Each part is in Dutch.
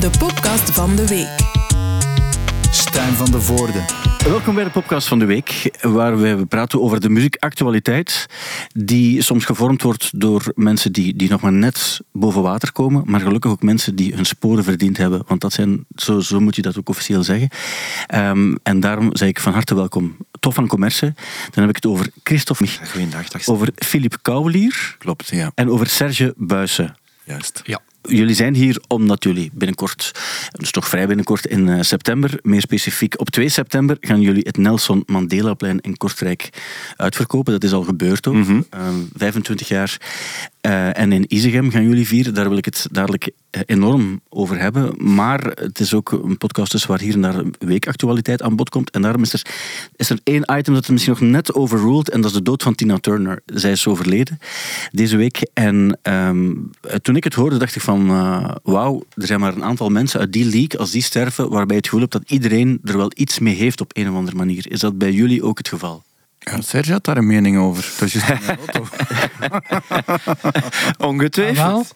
de podcast van de week. Stijn van de Voorde. Welkom bij de podcast van de week, waar we praten over de muziekactualiteit, die soms gevormd wordt door mensen die, die nog maar net boven water komen, maar gelukkig ook mensen die hun sporen verdiend hebben, want dat zijn, zo, zo moet je dat ook officieel zeggen. Ehm, en daarom zeg ik van harte welkom Tof van Commerce, dan heb ik het over Christophe Mich, Goeiedag, dag. over Philippe Kouwelier Klopt, ja. en over Serge Buissen. Juist. Ja. Jullie zijn hier omdat jullie binnenkort, dus toch vrij binnenkort in eh, september, meer specifiek op 2 september, gaan jullie het Nelson Mandelaplein in Kortrijk uitverkopen. Dat is al gebeurd ook, Mhm. Eh, 25 jaar. Eh, en in Isegem gaan jullie vieren, daar wil ik het dadelijk eh, enorm over hebben. Maar het is ook een podcast dus waar hier en daar weekactualiteit aan bod komt. En daarom is er, is er één item dat er misschien nog net overruled, en dat is de dood van Tina Turner. Zij is overleden deze week. En ehm, toen ik het hoorde, dacht ik van, eh, wauw, er zijn maar een aantal mensen uit die league, als die sterven, waarbij het gevoel hebt dat iedereen er wel iets mee heeft op een of andere manier. Is dat bij jullie ook het geval? Ja, Serge had daar een mening over. Dat is juist in de auto. Ongetwijfeld. Ah, wel?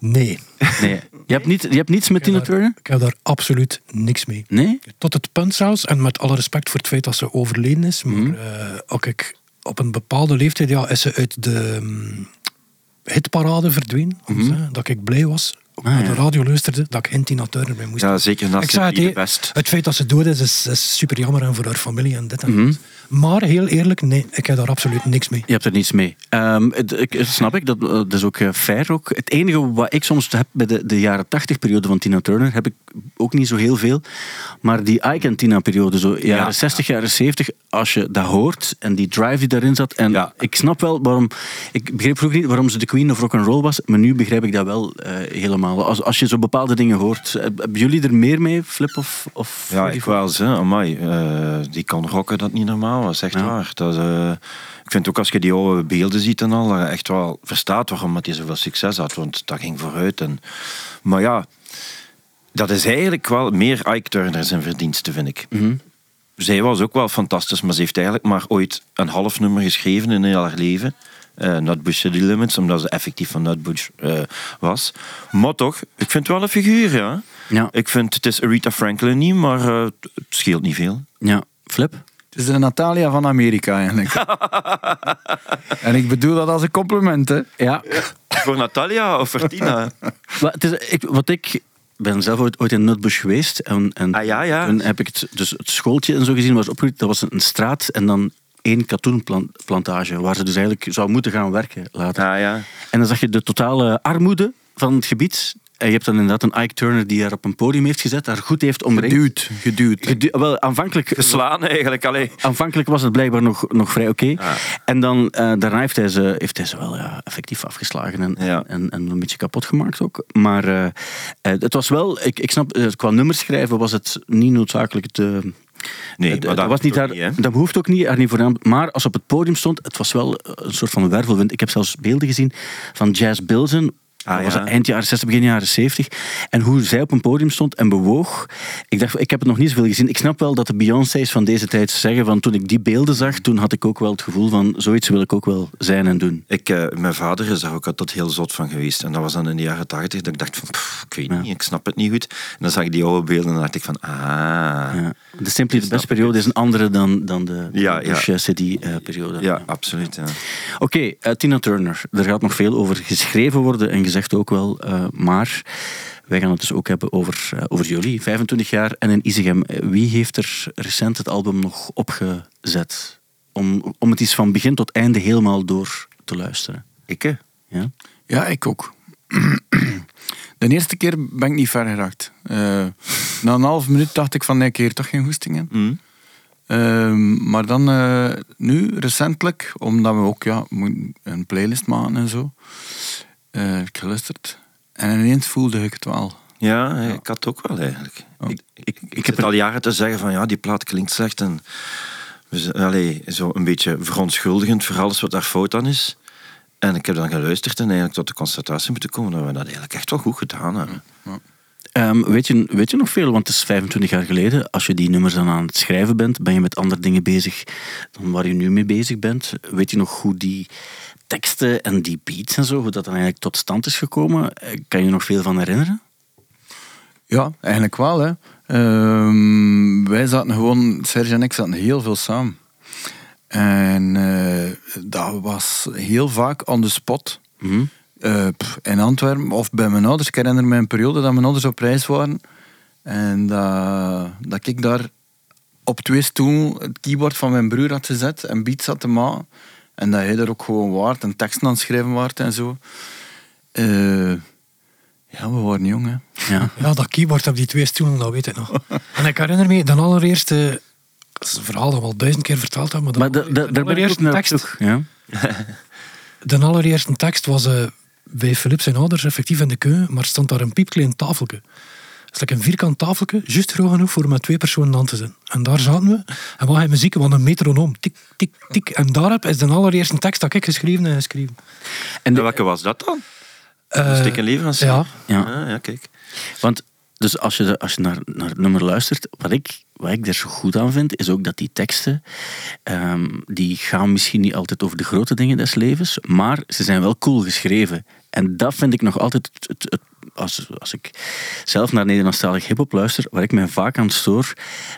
Nee, Nee. Je hebt, niet, je hebt niets met Tina Turner? ik heb daar absoluut niks mee. Nee? Tot het punt zelfs, en met alle respect voor het feit dat ze overleden is, maar Mhm. eh, ook ik, op een bepaalde leeftijd ja, is ze uit de mm, hitparade verdwenen. zeggen, Dat ik blij was, Mhm. Ah, naar de radio luisterde, dat ik geen Tina Turner mee moest. Ja, zeker na Ik zei het, best. Het feit dat ze dood is, is, is super jammer en voor haar familie en dit en Mhm. dat. Maar heel eerlijk, nee, ik heb daar absoluut niks mee. Je hebt er niets mee. Ehm, het- ik, snap ik, dat, dat is ook eh, fair ook. Het enige wat ik soms heb bij de, de jaren 80 periode van Tina Turner, heb ik ook niet zo heel veel. Maar die Ike en Tina periode, zo jaren Ja. 60, jaren 70, als je dat hoort en die drive die daarin zat. En Ja. ik snap wel waarom, ik begreep vroeger niet waarom ze de queen of rock and roll was, maar nu begrijp ik dat wel eh, helemaal. Als, als je zo bepaalde dingen hoort, eh, hebben jullie er meer mee, Flip of, of Ja, ik wel eens. hè. Amai, eh, die kan rocken dat niet normaal was. Echt Ja. waar. Dat, eh, ik vind ook als je die oude beelden ziet en al, dat je echt wel verstaat waarom dat hij zoveel succes had. Want dat ging vooruit. En, maar ja, dat is eigenlijk wel meer Ike Turner zijn verdienste, vind ik. Mhm. Zij was ook wel fantastisch, maar ze heeft eigenlijk maar ooit een half nummer geschreven in heel haar leven. Eh Nutbush City Limits, omdat ze effectief van Nutbush eh, was. Maar toch, ik vind het wel een figuur, ja. Ja, Ik vind, het is Rita Franklin niet, maar het scheelt niet veel. ja. Flip? Het is de Natalia van Amerika eigenlijk. en ik bedoel dat als een compliment, hè. Ja. Voor Natalia of voor Tina? Maar het is, ik, wat ik ben zelf ooit, ooit in Nutbush geweest. En, en Ah, ja, ja. toen heb ik het, dus het schooltje en zo gezien was opgericht. Dat was een straat en dan één katoenplantage. Waar ze dus eigenlijk zou moeten gaan werken later. Ah ja. En dan zag je de totale armoede van het gebied. Je hebt dan inderdaad een Ike Turner die haar op een podium heeft gezet. Daar goed heeft omringd. Geduwd, geduwd. Gedu- wel, aanvankelijk Geslaan eigenlijk, alleen. Aanvankelijk was het blijkbaar nog, nog vrij oké. Ja. En dan, eh, daarna heeft hij, ze, heeft hij ze wel ja, effectief afgeslagen en, Ja. en, en een beetje kapot gemaakt ook. Maar eh, eh, het was wel, ik, ik snap, qua nummers schrijven was het niet noodzakelijk te... Nee, maar dat, was niet hoeft haar, niet, dat behoeft ook niet, haar. Maar als op het podium stond, het was wel een soort van wervelwind. Ik heb zelfs beelden gezien van Jazz Bilzen. Ah, dat was ja. eind jaren 60, begin jaren 70. En hoe zij op een podium stond en bewoog. Ik dacht, ik heb het nog niet zoveel gezien. Ik snap wel dat de Beyoncé's van deze tijd zeggen van toen ik die beelden zag, toen had ik ook wel het gevoel van zoiets wil ik ook wel zijn en doen. Ik, eh, mijn vader is daar ook altijd heel zot van geweest. En dat was dan in de jaren tachtig dat ik dacht van, pff, ik weet Ja. niet, ik snap het niet goed. En dan zag ik die oude beelden en dan dacht ik van, ah. Ja. De Simply the Best periode is een andere dan, dan de Ja, ja. Bush City eh, periode. Ja, absoluut. Oké, eh, Tina Turner. Er gaat nog veel over geschreven worden en gezegd ook wel. eh, maar wij gaan het dus ook hebben over, eh, over jullie. 25 jaar en in Isegem. Wie heeft er recent het album nog opgezet? Om, om het eens van begin tot einde helemaal door te luisteren. Ik, hè? Ja? Ja, ik ook. De eerste keer ben ik niet ver geraakt. Eh, na een half minuut dacht ik van, nee, ik heb hier toch geen goesting in. Hm? Ehm, maar dan eh, nu, recentelijk, omdat we ook ja, een playlist maken en zo, ik geluisterd. En ineens voelde ik het wel. Ja, ik had het ook wel eigenlijk. Oh. Ik, ik, ik, heb al jaren te zeggen van ja, die plaat klinkt slecht. En we allee, zo een beetje verontschuldigend voor alles wat daar fout aan is. En ik heb dan geluisterd en eigenlijk tot de constatatie moeten komen dat we dat eigenlijk echt wel goed gedaan hebben. Ehm, weet, je, weet je nog veel? Want het is 25 jaar geleden. Als je die nummers dan aan het schrijven bent, ben je met andere dingen bezig dan waar je nu mee bezig bent. Weet je nog hoe die teksten en die beats en zo, hoe dat dan eigenlijk tot stand is gekomen? Eh, Kan je nog veel van herinneren? Ja, eigenlijk wel. Hè. Ehm, wij zaten gewoon, Serge en ik zaten heel veel samen. En eh, dat was heel vaak on the spot. Mhm. Eh, in Antwerpen of bij mijn ouders. Ik herinner me een periode dat mijn ouders op reis waren. En dat, dat ik daar op twee stoelen het keyboard van mijn broer had gezet en beats had te maken. En dat hij er ook gewoon waard en teksten aan het schrijven waard en zo. Eh, ja, we waren jong, hè. Ja. Ja, dat keyboard op die twee stoelen, dat weet ik nog. En ik herinner me, de allereerste... Dat is een verhaal dat we al duizend keer verteld hebben. Maar, Maar de, allereerste tekst. Ja. de allereerste tekst was eh, bij Philips zijn ouders effectief in de keuken, maar stond daar een piepklein tafeltje. Is like een vierkant tafeltje, juist groot genoeg voor met twee personen aan te zitten. En daar zaten we, en wat hij muziek, wat een metronoom, tik, tik, tik. En daarop is de allereerste tekst dat ik geschreven en geschreven. En En de- welke was dat dan? Eh, Een stuk in leverancier? ja. Ja. Ah, ja, kijk. Want dus als je, als je naar, naar het nummer luistert, wat ik, wat ik er zo goed aan vind, is ook dat die teksten, ehm, die gaan misschien niet altijd over de grote dingen des levens, maar ze zijn wel cool geschreven. En dat vind ik nog altijd, het, als, als ik zelf naar Nederlandstalig hip-hop luister, waar ik mij vaak aan stoor,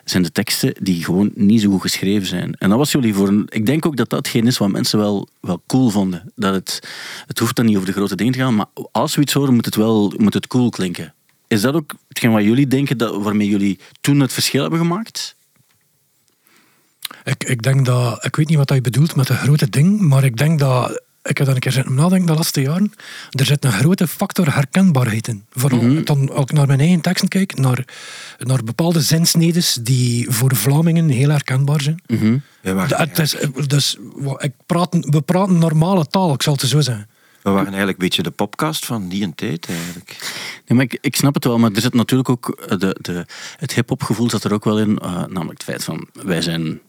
zijn de teksten die gewoon niet zo goed geschreven zijn. En dat was jullie voor een. Ik denk ook dat datgene is wat mensen wel, wel cool vonden. Dat het, het hoeft dan niet over de grote dingen te gaan, maar als we iets horen, moet het wel moet het cool klinken. Is dat ook hetgeen wat jullie denken, dat, waarmee jullie toen het verschil hebben gemaakt? Ik, ik denk dat, ik weet niet wat je bedoelt met een grote ding, maar ik denk dat, ik heb daar een keer zitten nadenken de laatste jaren, er zit een grote factor herkenbaarheid in. Vooral dan, als ik naar mijn eigen teksten kijk, naar, naar bepaalde zinsnedes die voor Vlamingen heel herkenbaar zijn. We waren, Dat- het is, dus, ik praat, we praten normale taal, ik zal het zo zeggen. we waren eigenlijk een beetje de popcast van die en tijd eigenlijk. Nee, maar ik, ik snap het wel, maar er zit natuurlijk ook eh, de, de, het hip-hop gevoel zat er ook wel in. eh, namelijk het feit van wij zijn,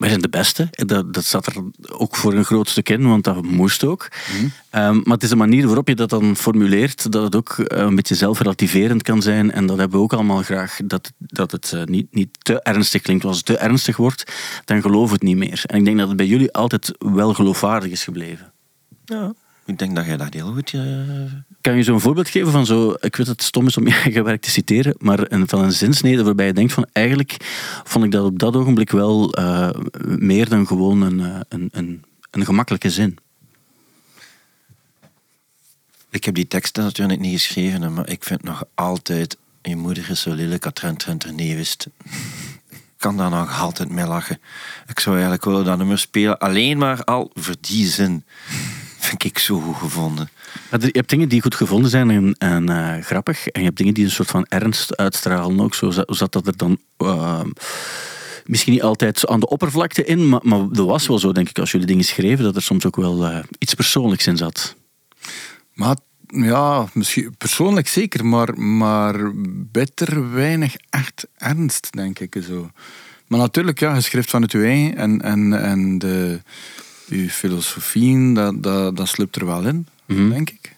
wij zijn de beste. En Dat, dat zat er ook voor een groot stuk in, want dat moest ook. Ehm, maar het is de manier waarop je dat dan formuleert, dat het ook eh, een beetje zelfrelativerend kan zijn. En dat hebben we ook allemaal graag, dat, dat het eh, niet, niet te ernstig klinkt. Want als het te ernstig wordt, dan geloof we het niet meer. En ik denk dat het bij jullie altijd wel geloofwaardig is gebleven. Ja. Ik denk dat jij dat heel goed... eh, Kan je zo'n voorbeeld geven van zo, ik weet dat het stom is om je eigen werk te citeren, maar een, van een zinsnede waarbij je denkt van eigenlijk vond ik dat op dat ogenblik wel eh, meer dan gewoon een, eh, een, een, een gemakkelijke zin. Ik heb die teksten natuurlijk niet geschreven, maar ik vind nog altijd... Je moeder is zo lelijk als Trent Trent er niet wist. Ik kan daar nog altijd mee lachen. Ik zou eigenlijk willen dat nummer spelen. Alleen maar al voor die zin. Vind ik zo goed gevonden. Maar er- je hebt dingen die goed gevonden zijn en, en eh, grappig, en je hebt dingen die een soort van ernst uitstralen ook. Zo zat, dat er dan eh, misschien niet altijd aan de oppervlakte in, maar, maar dat was wel zo, denk ik, als jullie dingen schreven, dat er soms ook wel eh, iets persoonlijks in zat. Maar ja, misschien persoonlijk zeker, maar, maar bitter weinig echt ernst, denk ik. Zo. Maar natuurlijk, ja, je schrijft van het eigen en, en, en de, je filosofie, dat, dat, dat sluipt er wel in, Mhm. denk ik.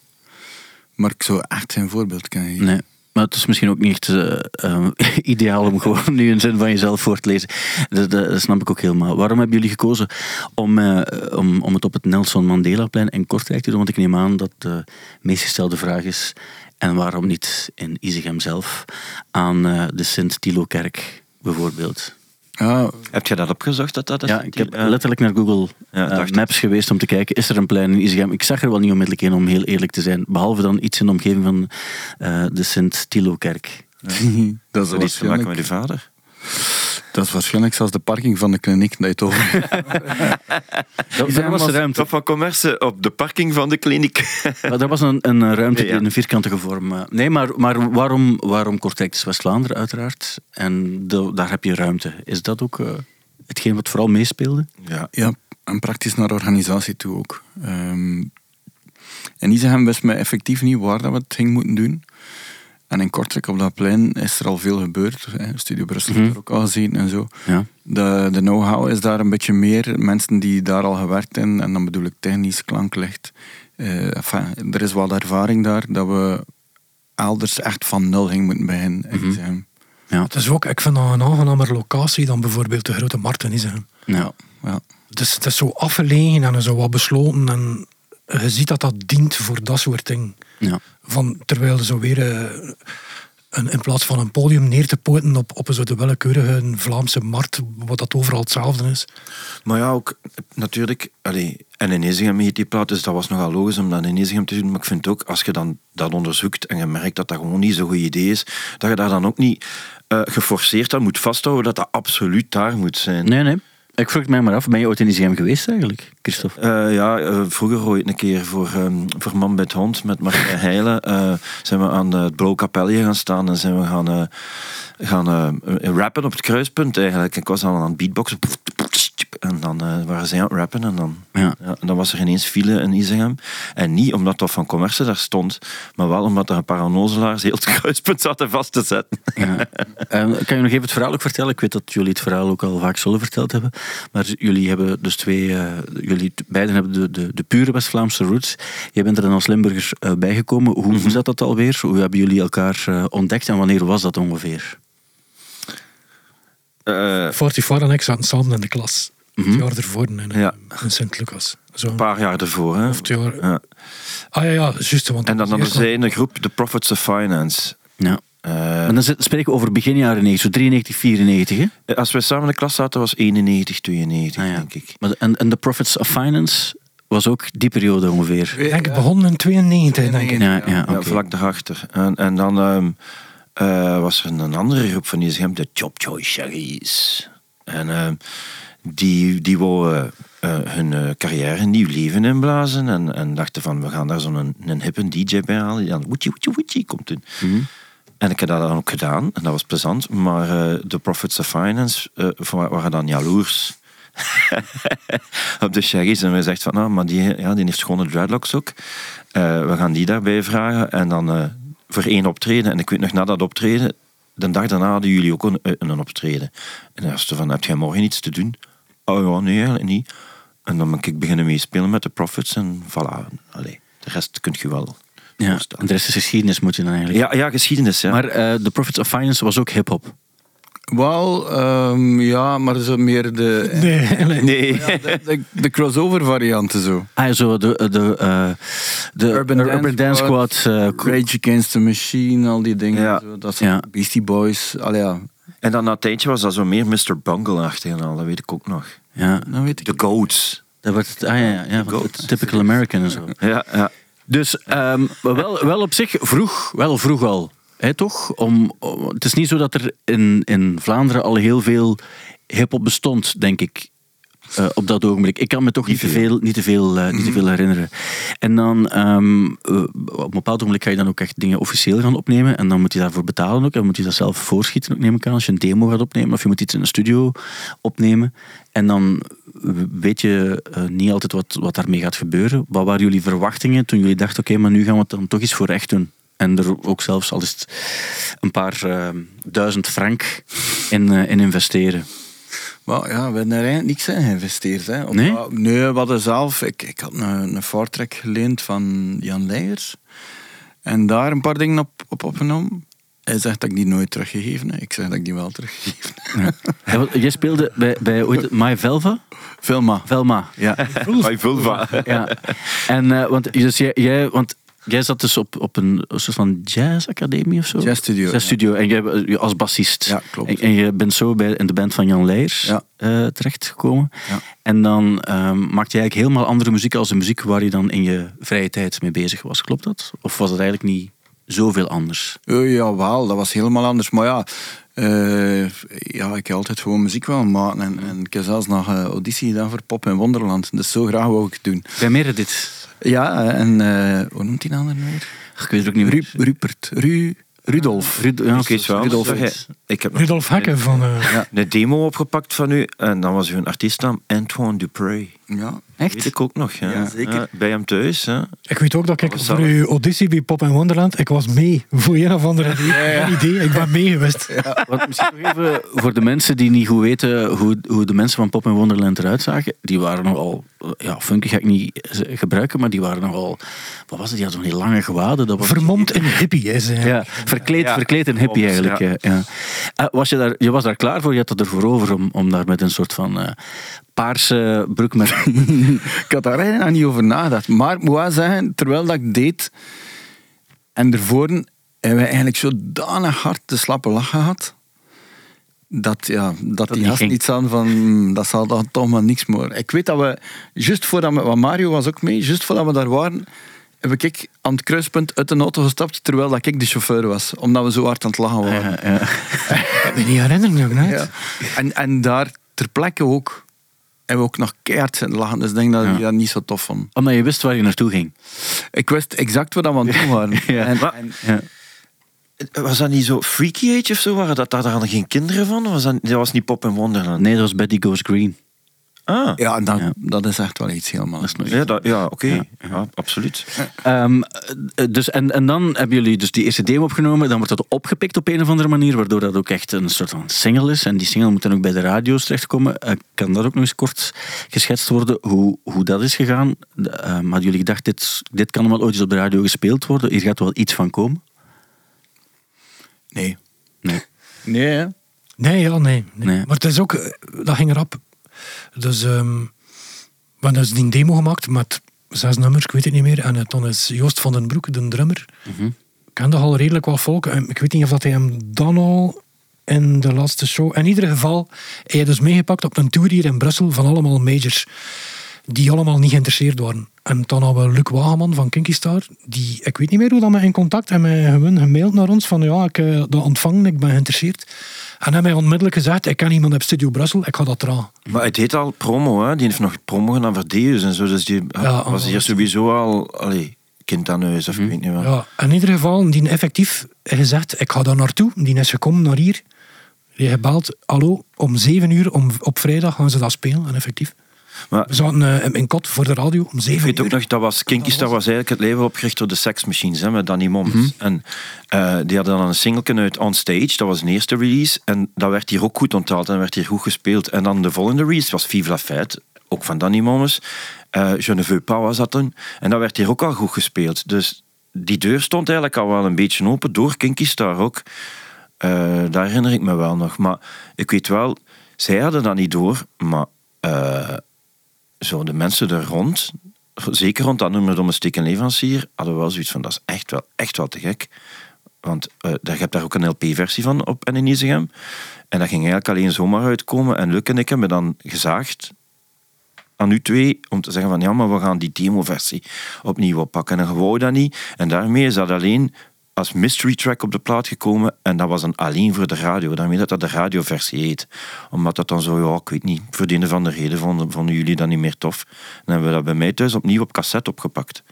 Maar ik zou echt geen voorbeeld kunnen geven. Nee. Maar het is misschien ook niet echt eh, ideaal om gewoon nu een zin van jezelf voor te lezen. Dat, dat, dat snap ik ook helemaal. Waarom hebben jullie gekozen om, eh, om, om het op het Nelson Mandela-plein in Kortrijk te doen? Want ik neem aan dat de meest gestelde vraag is... En waarom niet in Izegem zelf aan eh, de Sint-Tilo-kerk bijvoorbeeld? Ja, Heb je dat opgezocht? Dat dat Ja, ik heb eh, letterlijk naar Google Ja, eh. Maps geweest om te kijken, is er een plein in Izegem? Ik zag er wel niet onmiddellijk in, om heel eerlijk te zijn. Behalve dan iets in de omgeving van eh, de Sint-Tilo-kerk. dat, is iets te maken met je vader? Dat is waarschijnlijk zelfs de parking van de kliniek dat je het over Dat, dat was de ruimte. Top van commerce op de parking van de kliniek. Maar dat was een, een ruimte Ja. in een vierkantige vorm. eh. Nee, maar, maar waarom, waarom Kortrijk? Is West-Vlaanderen uiteraard. En de- daar heb je ruimte. Is dat ook eh, hetgeen wat vooral meespeelde? Ja. Ja, en praktisch naar organisatie toe ook. Ehm en Isegem wist mij effectief niet waar dat we het gingen moeten doen. En in Kortrijk op dat plein is er al veel gebeurd. Hè. Studio Brussel heeft Mhm. er ook al gezien en zo. Ja. De, de know-how is daar een beetje meer. Mensen die daar al gewerkt hebben, en dan bedoel ik technisch, klanklicht. Eh, enfin, er is wel ervaring daar dat we elders echt van nul gingen moeten beginnen. in Mhm. Isegem. Ja. Het is ook, ik vind dat een aangenamer locatie dan bijvoorbeeld de Grote Markt in Isegem. Ja. Ja. Het is, het is zo afgelegen en zo wat besloten en je ziet dat dat dient voor dat soort dingen. Ja. Van, terwijl er zo weer... eh, En in plaats van een podium neer te poten op, op een zo de willekeurige Vlaamse markt, wat dat overal hetzelfde is. Maar ja, ook natuurlijk, allee, en in Ezegem heet die plaat, dus dat was nogal logisch om dat in Ezegem te doen. Maar ik vind ook, als je dan dat onderzoekt en je merkt dat dat gewoon niet zo'n goed idee is, dat je daar dan ook niet eh, geforceerd aan moet vasthouden dat dat absoluut daar moet zijn. Nee, nee. Ik vroeg het mij maar af, ben je ooit in ICM geweest eigenlijk, Christophe? Eh, ja, eh, vroeger ooit een keer voor, ehm, voor Man bij het Hond met Martijn Heijlen eh, zijn we aan het Blauw gaan staan en zijn we gaan, gaan rappen op het kruispunt eigenlijk. Ik was al aan het beatboxen en dan eh, waren zij aan het rappen en dan, Ja. ja, en dan was er ineens file in Isegem. En niet omdat dat van commerce daar stond, maar wel omdat er een paar onnozelaars heel het kruispunt zaten vast te zetten. Ja. Eh, kan je nog even het verhaal ook vertellen? Ik weet dat jullie het verhaal ook al vaak zullen verteld hebben. Maar jullie hebben dus twee... eh, jullie beiden hebben de, de, de pure West-Vlaamse roots. Jij bent er dan als Limburger eh, bijgekomen. Hoe, hoe zat dat alweer? Hoe hebben jullie elkaar ontdekt en wanneer was dat ongeveer? Eh, 44 en ik zaten samen in de klas. Het jaar ervoor in, eh, Ja. in Sint-Lucas. Zo. een paar jaar ervoor. Hè? Of het jaar... Ja. Ah ja, ja, juist. Want En dan hadden zij in de groep The Prophets of Finance. Ja. Eh, Maar dan spreken we over begin jaren 90, zo 93, 94. Hè? als wij samen in de klas zaten, was 91, 92, Ah, ja. denk ik. Maar, en, en The Profits of Finance was ook die periode ongeveer. Ik denk, het begon in 92, denk ik. Ja, ja, Ja, oké. vlak daarachter. En, en dan ehm, eh, was er een andere groep van die de Job Joy Shaggies. En ehm, die, die wouden eh, hun eh, carrière een nieuw leven inblazen. En, en dachten van, we gaan daar zo'n een, een hippe DJ bij halen. Die dan woetje, woetje, woetje komt in. En ik heb dat dan ook gedaan. En dat was plezant. Maar eh, de Profits of Finance wa- waren dan jaloers. op de Shaggies. En wij zegt van, nou, maar die, ja, die heeft schone dreadlocks ook. We gaan die daarbij vragen. En dan voor één optreden. En ik weet nog, na dat optreden, de dag daarna hadden jullie ook een, een optreden. En dan was het van, heb jij morgen iets te doen? Oh ja, nee, eigenlijk niet. En dan ben ik beginnen meespelen met de Profits. En voilà, allee, de rest kunt je wel Ja, en de rest is geschiedenis, moet je dan eigenlijk. Ja, ja, geschiedenis, ja. Maar eh The Profits of Finance was ook hip-hop. Wel, ehm, ja, maar zo meer de, Nee, nee. ja, de, de, de crossover varianten zo. Ah, ja, zo de, de, eh, de Urban Urban, Dance Squad, Squad. eh, Rage Against the Machine, al die dingen. Ja. Zo, dat zijn Ja. Beastie Boys. Allee, ja, En dan na een tijdje was dat zo meer Mr. Bungle-achtig en al, dat weet ik ook nog. ja, dat weet ik. De Goats. dat wordt het, ah, ja, ja, het typical American en zo. Ja, ja. Dus ehm, wel, wel op zich vroeg, wel vroeg al. Hè, toch? Om, om- het is niet zo dat er in, in Vlaanderen al heel veel hip-hop bestond, denk ik. Eh, op dat ogenblik. Ik kan me toch niet, te veel, niet, te veel, eh, niet te veel herinneren. En dan, ehm, eh, op een bepaald ogenblik ga je dan ook echt dingen officieel gaan opnemen. En dan moet je daarvoor betalen ook. En moet je dat zelf voorschieten, ook, neem ik aan. Als je een demo gaat opnemen. Of je moet iets in een studio opnemen. En dan weet je niet altijd wat, wat daarmee gaat gebeuren. Wat waren jullie verwachtingen toen jullie dachten, oké, maar nu gaan we het dan toch eens voor echt doen? En er ook zelfs al het een paar duizend frank in, in investeren. Maar ja, we hebben er eigenlijk niks in geïnvesteerd. Hè. Op- Nee? Nee, we hadden zelf... Ik, ik had een, een Fortrek geleend van Jan Leijers. En daar een paar dingen op, op opgenomen. Hij zegt dat ik die nooit teruggegeven heb. Ik zeg dat ik die wel teruggegeven heb. Ja, jij speelde bij, bij hoe heet het, My Velva? Filma. Velma, ja. Bij Vulva. ja. En, eh, want, dus jij, jij, want jij zat dus op, op een soort van jazzacademie of zo? Jazzstudio, Jazzstudio. En jij eh, als bassist. Ja, klopt. En, en je bent zo bij, in de band van Jan Leijers Ja. eh, terechtgekomen. Ja. En dan ehm maakte je eigenlijk helemaal andere muziek als de muziek waar je dan in je vrije tijd mee bezig was. Klopt dat? Of was het eigenlijk niet zoveel anders? Uh, jawel, dat was helemaal anders. Maar ja, eh, ja ik heb altijd gewoon muziek wel maken. En, en ik heb zelfs nog eh, auditie gedaan voor Pop in Wonderland. Dus zo graag wou ik het doen. Bij Meredith. Ja, en eh, hoe noemt die ander nou weer? Ik weet het ook niet meer. Ru Rupert. Ru Rudolf. Rud, ja, Ik weet wel. Rudolf. Rudolf. Ik heb Rudolf Hekken van... eh, een demo opgepakt van u. En dan was uw artiestnaam Antoine Dupré. Ja. Echt? Weet ik ook nog. Ja, Ja, zeker. bij hem thuis. Hè. Ik weet ook dat ik voor uw auditie bij Pop in Wonderland, ik was mee. Voor een of andere idee, ik ben mee geweest. Want misschien nog even voor de mensen die niet goed weten hoe, hoe de mensen van Pop in Wonderland eruit zagen. Die waren nogal, ja, funky ga ik niet gebruiken, maar die waren nogal, wat was het, die hadden zo'n hele lange gewaden. Dat was, Vermomd in hippie is hij. ja, verkleed, Ja, verkleed in hippie eigenlijk. ja. Ja. Ja. Eh, was je, daar, je was daar klaar voor, je had het ervoor over om, om daar met een soort van eh, paarse broek met... Ik had daar eigenlijk nog niet over nagedacht. Maar ik moet wel zeggen, terwijl dat ik deed... En ervoor hebben we eigenlijk zodanig hard de slappe lach gehad. Dat, ja, dat, die niet gast niet aan van, "Hmm, dat zal dan toch maar niks meer. Ik weet dat we, juist voordat we, want Mario was ook mee, juist voordat we daar waren, heb ik aan het kruispunt uit de auto gestapt, terwijl dat ik de chauffeur was. Omdat we zo hard aan het lachen waren. Ja, ja. Ik me niet herinneren, nog net. Ja. En, en daar ter plekke ook, hebben we ook nog keihard zitten lachen. Dus ik denk dat Ja. ik dat niet zo tof vond. Omdat je wist waar je naartoe ging. Ik wist exact wat we aan het doen waren. Ja. En, en- Ja. Was dat niet zo Freaky Age of zo? Waren dat daar dan geen kinderen van? Was dat, dat was niet Pop in Wonderland? Nee, dat was Betty Goes Green. Ah, ja, en dat, Ja. dat is echt wel iets helemaal. Is nooit- ja, dat- ja oké. Ja. Ja, absoluut. Ehm, eh, dus, en, en dan hebben jullie dus die eerste demo opgenomen. Dan wordt dat opgepikt op een of andere manier, waardoor dat ook echt een soort van single is. En die single moet dan ook bij de radio's terechtkomen. Eh, kan dat ook nog eens kort geschetst worden, hoe, hoe dat is gegaan? Ehm, hadden jullie gedacht, dit, dit kan wel ooit eens op de radio gespeeld worden? Hier gaat wel iets van komen? Nee. Nee. Nee, hè? Nee, ja, nee. nee. Nee. Maar het is ook, eh, dat ging erop. Dus ehm we hebben dus die demo gemaakt met zes nummers, ik weet het niet meer. En dan is Joost van den Broek, de drummer, Mhm. kende al redelijk wat volk. En ik weet niet of dat hij hem dan al in de laatste show... In ieder geval, hij heeft dus meegepakt op een tour hier in Brussel van allemaal majors die allemaal niet geïnteresseerd waren. En dan hadden we Luc Wageman van Kinky Star, die, ik weet niet meer hoe dat met in contact en mij gewoon gemaild naar ons van ja, ik heb dat ontvangen, ik ben geïnteresseerd. En hij mij onmiddellijk gezegd, ik ken iemand op Studio Brussel, ik ga dat eraan. Maar het heet al promo, hè? Die heeft nog promo gedaan voor Deus en zo. Dus die Ja, was hier sowieso al allee, kind aan huis of ik weet niet wat. Ja, in ieder geval, die effectief gezegd, ik ga daar naartoe. Die is gekomen naar hier. Die heeft gebeld, hallo, om zeven uur om, op vrijdag gaan ze dat spelen. En effectief. Maar We zaten eh, in kot voor de radio om ik zeven weet uur. ook nog, dat was, Kinky Star was eigenlijk het leven opgericht door de Sex Machines, hè, met Danny Moms. En eh, die hadden dan een single uit On Stage, dat was een eerste release. En dat werd hier ook goed onthaald en werd hier goed gespeeld. En dan de volgende release was Vive la Fête, ook van Danny Moms. Eh Je ne veux pas was dat toen. En dat werd hier ook al goed gespeeld. Dus die deur stond eigenlijk al wel een beetje open door Kinky Star ook. Eh, daar herinner ik me wel nog. Maar ik weet wel, zij hadden dat niet door, maar zo de mensen er rond, zeker rond dat nummer Domestiek en Leverancier, hadden wel zoiets van, dat is echt wel, echt wel te gek. Want eh je hebt daar ook een LP-versie van op en in. En dat ging eigenlijk alleen zomaar uitkomen. En Luc en ik hebben dan gezaagd aan u twee om te zeggen van ja, maar we gaan die demo-versie opnieuw oppakken. En gewoon dat niet. En daarmee is dat alleen als mystery track op de plaat gekomen en dat was dan alleen voor de radio. Daarmee dat dat de radioversie heet. Omdat dat dan zo, ja, ik weet niet, voor de een of andere reden vonden, vonden jullie dat niet meer tof. Dan hebben we dat bij mij thuis opnieuw op cassette opgepakt.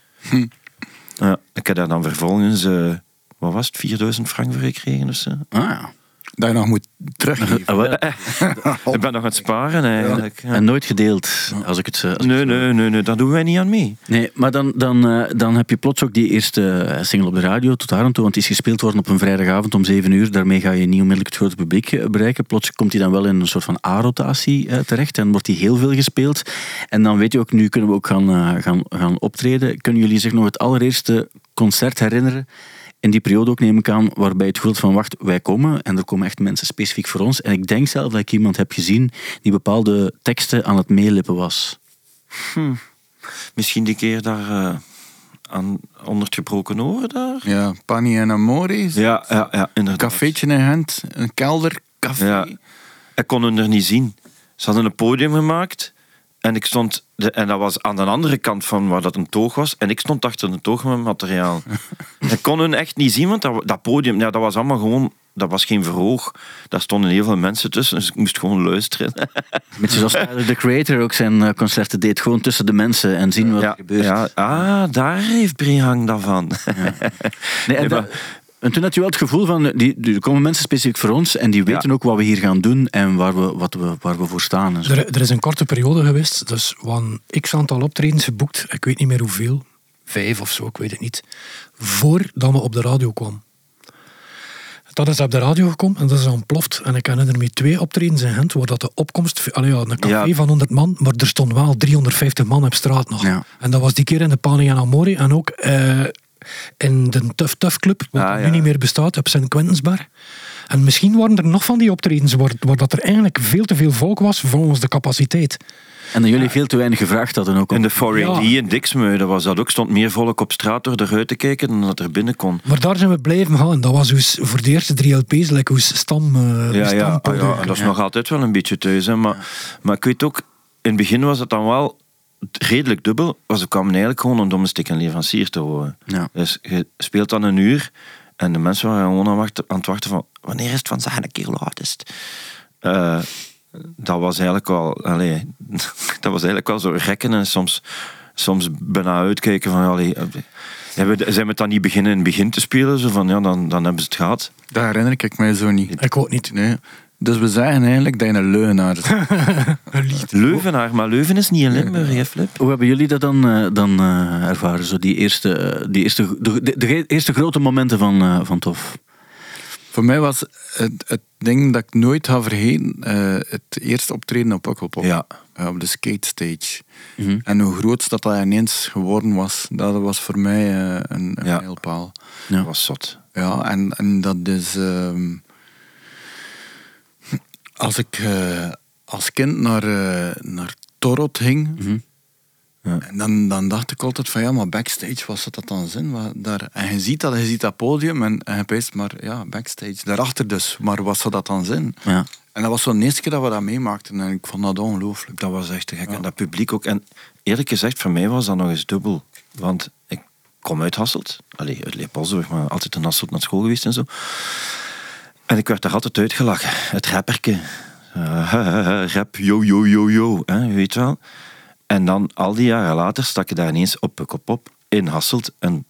Ja, ik heb daar dan vervolgens, eh, wat was het, 4000 frank voor gekregen of zo. Ah, ja. Dat je nog moet teruggeven. Ah. Ik ben nog aan het sparen eigenlijk. Ja. En nooit gedeeld, als ik het... eh, als Nee, nee, nee, nee, daar doen wij niet aan mee. Nee, maar dan, dan, eh, dan heb je plots ook die eerste eh, single op de radio tot daar aan toe, want die is gespeeld worden op een vrijdagavond om 7 uur. Daarmee ga je niet onmiddellijk het grote publiek bereiken. Plots komt die dan wel in een soort van A-rotatie terecht en wordt die heel veel gespeeld. En dan weet je ook, nu kunnen we ook gaan, gaan, gaan optreden. Kunnen jullie zich nog het allereerste concert herinneren? In die periode ook neem ik aan, waarbij het voelt van wacht, wij komen en er komen echt mensen specifiek voor ons. En ik denk zelf dat ik iemand heb gezien die bepaalde teksten aan het meelippen was. Misschien die keer daar eh, aan, onder het gebroken oren daar? Ja, Pani en Amores. Ja, ja, ja Een inderdaad. cafeetje in Gent. Een keldercafé. Ja. Ik kon hun er niet zien. Ze hadden een podium gemaakt en ik stond... De, en dat was aan de andere kant van waar dat een toog was. En ik stond achter een toog met materiaal. ik kon hun echt niet zien, want dat, dat podium, ja, dat was allemaal gewoon... Dat was geen verhoog. Daar stonden heel veel mensen tussen, dus ik moest gewoon luisteren. Beetje zoals Tyler, the Creator ook zijn eh, concerten deed. Gewoon tussen de mensen en zien wat er ja, gebeurt. ja, ah, daar heeft Brehang dat van. Nee, en, Nee, dat- en toen had je wel het gevoel van, die, er komen mensen specifiek voor ons en die weten ook wat we hier gaan doen en waar we, wat we, waar we voor staan. Er, er is een korte periode geweest, dus hadden x aantal optredens geboekt, ik weet niet meer hoeveel, vijf of zo, ik weet het niet, voordat we op de radio kwamen. Dat is op de radio gekomen en dat is ontploft. En ik herinner me twee optredens in Gent, waar dat de opkomst... Allee, ja, een café Ja. van 100 man, maar er stond wel 350 man op straat nog. Ja. En dat was die keer in de Pani en en ook eh, in de Tough Tough Club, wat Ah, nu niet meer bestaat, op Sint-Quentensberg. En misschien waren er nog van die optredens waar, waar dat er eigenlijk veel te veel volk was volgens de capaciteit. En dat jullie veel te weinig gevraagd hadden ook. In de 4AD Ja. in Dixmuiden was dat ook, stond meer volk op straat door eruit te kijken dan dat er binnen kon. Maar daar zijn we blijven gaan. Dat was dus voor de eerste drie LP's, like hoe stam, eh, hoe Ja, ja, ah, stampodium. ja, en dat is nog altijd wel een beetje thuis. Hè. Maar, maar ik weet ook, in het begin was het dan wel redelijk dubbel. Want ze kwamen eigenlijk gewoon om domestic en leverancier te horen. Ja. Dus je speelt dan een uur en de mensen waren gewoon aan, wachten- aan het wachten van wanneer is het van zijn een keer laat is het? Eh, dat was eigenlijk wel, allee, dat was eigenlijk wel zo rekken en soms, soms bijna uitkijken van, allee, eh, zijn we het dan niet beginnen in het begin te spelen? Zo van, ja, dan, dan hebben ze het gehad. Dat herinner ik mij zo niet. Ik ook niet. Nee. Dus we zeggen eigenlijk dat je een. Een lied. Leuvenaar, maar Leuven is niet in Limburg, hè, Flip? Hoe hebben jullie dat dan, eh, dan eh, ervaren? Zo die eerste, eh, die eerste, de, de, de eerste grote momenten van, eh, van Tof? Voor mij was het, het ding dat ik nooit ga vergeten, eh, het eerste optreden op Pukkelpop. Ja. Op de skate stage. Mhm. En hoe groot dat, dat ineens geworden was, dat was voor mij een, een Ja. mijlpaal. Ja. Dat was zot. Ja, en, en dat is... ehm, als ik eh, als kind naar, eh, naar Torot ging, Mhm. en dan, dan dacht ik altijd van ja, maar backstage, wat zat dat dan zin? Wat, daar, en je ziet dat, je ziet dat podium en, en je peest, maar ja, backstage, daarachter dus. Maar wat zat dat dan zin? Ja. En dat was zo'n eerste keer dat we dat meemaakten en ik vond dat ongelooflijk. Dat was echt te gek. En dat publiek ook. En eerlijk gezegd, voor mij was dat nog eens dubbel. Want ik kom uit Hasselt. Allee, uit Leopoldburg, maar altijd in Hasselt naar school geweest en zo. En ik werd daar altijd uitgelachen. Het rapperke. Eh, rap, yo, yo, yo, yo. Hè, je weet wel. En dan, al die jaren later, stak je daar ineens op Pukkelpop in Hasselt. En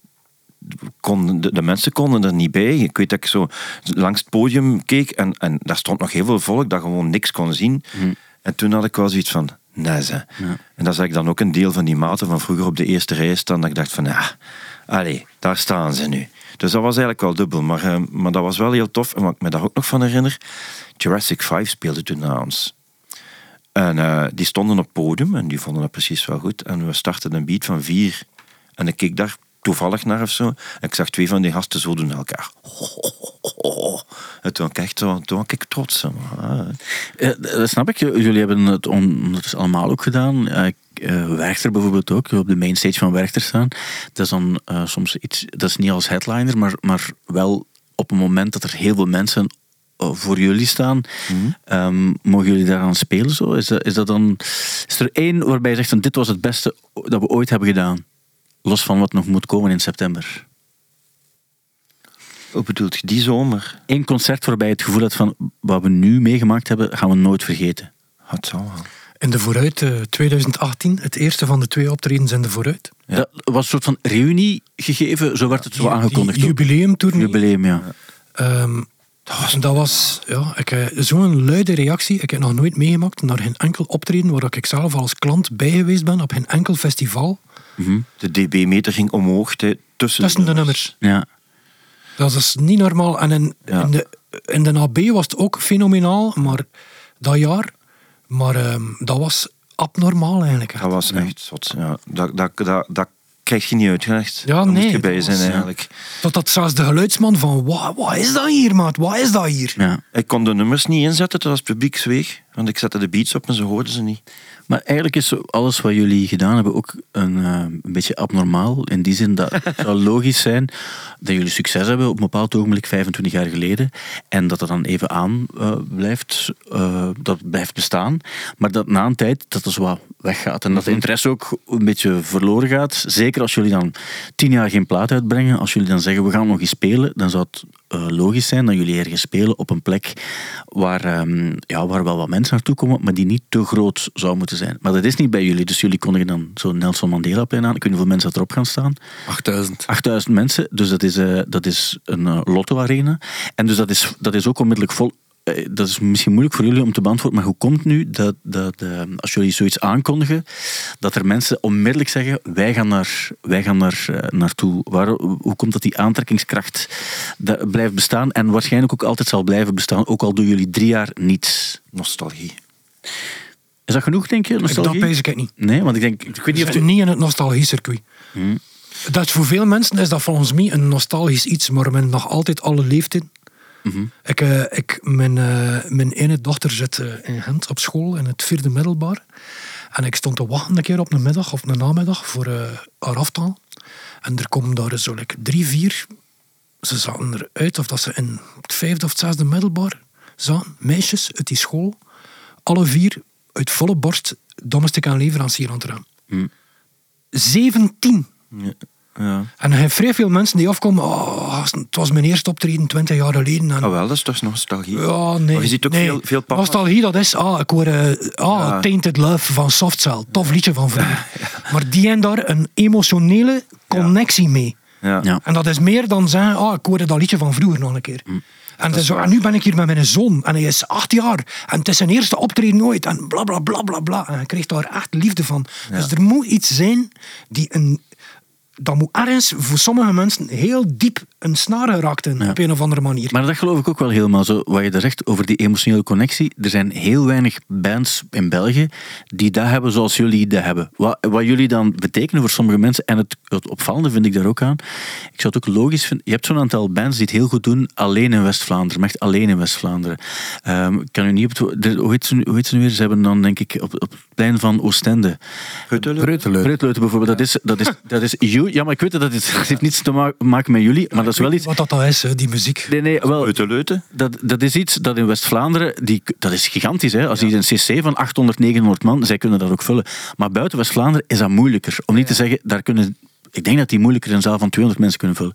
konden, de, de mensen konden er niet bij. Ik weet dat ik zo langs het podium keek en, en daar stond nog heel veel volk dat gewoon niks kon zien. En toen had ik wel zoiets van, nee ze. En dan zag ik dan ook een deel van die maten van vroeger op de eerste rij staan, dat ik dacht van, ja, allee, daar staan ze nu. Dus dat was eigenlijk wel dubbel, maar, eh, maar dat was wel heel tof. En wat ik me daar ook nog van herinner, Jurassic 5 speelde toen na ons. En eh, die stonden op het podium en die vonden dat precies wel goed. En we startten een beat van vier. En ik keek daar toevallig naar of zo. En ik zag twee van die gasten zo doen elkaar. En toen echt toen was ik trots. Ja, dat snap ik. Jullie hebben het allemaal ook gedaan. Eh, eh, Werchter bijvoorbeeld ook, op de mainstage van Werchter staan. Dat is dan eh, soms iets, dat is niet als headliner, maar, maar wel op een moment dat er heel veel mensen eh, voor jullie staan. Ehm, mogen jullie daaraan spelen zo? Is, dat, is, dat dan, is er één waarbij je zegt, van, dit was het beste dat we ooit hebben gedaan? Los van wat nog moet komen in september. Hoe bedoelt je, die zomer? Eén concert waarbij je het gevoel had van, wat we nu meegemaakt hebben, gaan we nooit vergeten. Het zal wel. In de vooruit, eh, 2018, het eerste van de twee optredens in de vooruit. Dat was een soort van reunie gegeven, zo werd het zo aangekondigd. Jubileumtournee. Jubileum, ja. Ehm, dat was, ja, ik heb zo'n luide reactie. Ik heb nog nooit meegemaakt naar geen enkel optreden waar ik zelf als klant bij geweest ben, op geen enkel festival. De dB-meter ging omhoog hè, tussen, Tussen de nummers. ja. Dat is niet normaal. En in, Ja. in, de, in de AB was het ook fenomenaal, maar dat jaar. Maar ehm, dat was abnormaal eigenlijk. Dat was echt zot. Ja. Dat, dat, dat, dat krijg je niet uitgelegd. Ja, Daar nee, moest je bij dat zijn was, ja. eigenlijk. Totdat zelfs de geluidsman van, wat, wat is dat hier, maat? Wat is dat hier? ja. Ik kon de nummers niet inzetten terwijl het publiek zweeg. Want ik zette de beats op en ze hoorden ze niet. Maar eigenlijk is alles wat jullie gedaan hebben ook een, eh, een beetje abnormaal. In die zin dat het zou logisch zijn dat jullie succes hebben op een bepaald ogenblik, 25 jaar geleden. En dat dat dan even aan eh, blijft, eh, dat blijft bestaan. Maar dat na een tijd dat het zo wat weggaat. En dat de interesse ook een beetje verloren gaat. Zeker als jullie dan tien jaar geen plaat uitbrengen. Als jullie dan zeggen we gaan nog eens spelen. Dan zou het eh, logisch zijn dat jullie ergens spelen op een plek waar, ehm, ja, waar wel wat mensen naartoe komen. Maar die niet te groot zou moeten zijn. Maar dat is niet bij jullie. Dus jullie kondigen dan zo'n Nelson Mandela plein aan. Ik weet niet hoeveel mensen dat erop gaan staan. 8000. 8000 mensen, dus dat is, eh, dat is een eh, lotto-arena. En dus dat is, dat is ook onmiddellijk vol. eh, Dat is misschien moeilijk voor jullie om te beantwoorden, maar hoe komt het nu dat, dat eh, als jullie zoiets aankondigen, dat er mensen onmiddellijk zeggen: wij gaan naar, wij gaan naar, eh, naartoe? Waar, hoe komt dat die aantrekkingskracht dat blijft bestaan en waarschijnlijk ook altijd zal blijven bestaan, ook al doen jullie drie jaar niets? Nostalgie. Is dat genoeg, denk je? Dat Nostalgie? pees ik niet. Nee, want ik denk, ik weet niet of niet in het nostalgie-circuit. Hmm. Dat voor veel mensen is dat volgens mij een nostalgisch iets, maar men nog altijd alle leeftijd Ik, eh, ik, mijn, eh, mijn ene dochter zit eh, in Gent op school in het vierde middelbaar. En ik stond te wachten een keer op een middag of een namiddag voor haar aftaal. En er komen daar zo like, drie, vier. Ze zaten eruit of dat ze in het vijfde of het zesde middelbaar zaten. Meisjes uit die school. Alle vier uit volle borst domestic en leverancier aan het remmen. 17. Ja. En er zijn vrij veel mensen die afkomen. Oh, het was mijn eerste optreden 20 jaar geleden. En, Oh wel, dat is toch nostalgie? ja, nee. Maar je ziet ook nee. veel, veel. Nostalgie, dat is... Ah, ik hoor... eh, ah, Ja. Tainted Love van Softcell. Tof liedje van vroeger. Maar die hebben daar een emotionele connectie mee. Ja. Ja. En dat is meer dan zeggen... Ah, ik hoorde dat liedje van vroeger nog een keer. Mm. En, zo, en nu ben ik hier met mijn zoon. En hij is acht jaar. En het is zijn eerste optreden nooit. En bla, bla, bla, bla, bla. En hij krijgt daar echt liefde van. Dus er moet iets zijn die een... Dat moet ergens voor sommige mensen heel diep een snaar geraakt in, op een of andere manier. Maar dat geloof ik ook wel helemaal zo. Wat je daar zegt over die emotionele connectie. Er zijn heel weinig bands in België die dat hebben zoals jullie dat hebben. Wat, wat jullie dan betekenen voor sommige mensen. En het, het opvallende vind ik daar ook aan. Ik zou het ook logisch vinden. Je hebt zo'n aantal bands die het heel goed doen. Alleen in West-Vlaanderen. Maar echt alleen in West-Vlaanderen. Ehm, ik kan u niet op het, hoe, heet ze, nu- hoe heet ze nu weer? Ze hebben dan denk ik op, op het plein van Oostende. Breutleuten bijvoorbeeld. Dat is, dat is, dat is you. Ja, maar ik weet dat het, het heeft niets te ma- maken met jullie. Maar dat is wel iets... Wat dat dan is, hè, die muziek. Nee, nee, wel, dat, dat is iets dat in West-Vlaanderen, die- dat is gigantisch. Hè? Als je een cc van 800, 900 man, zij kunnen dat ook vullen. Maar buiten West-Vlaanderen is dat moeilijker. Om niet te zeggen, daar kunnen... Ik denk dat die moeilijker een zaal van 200 mensen kunnen vullen.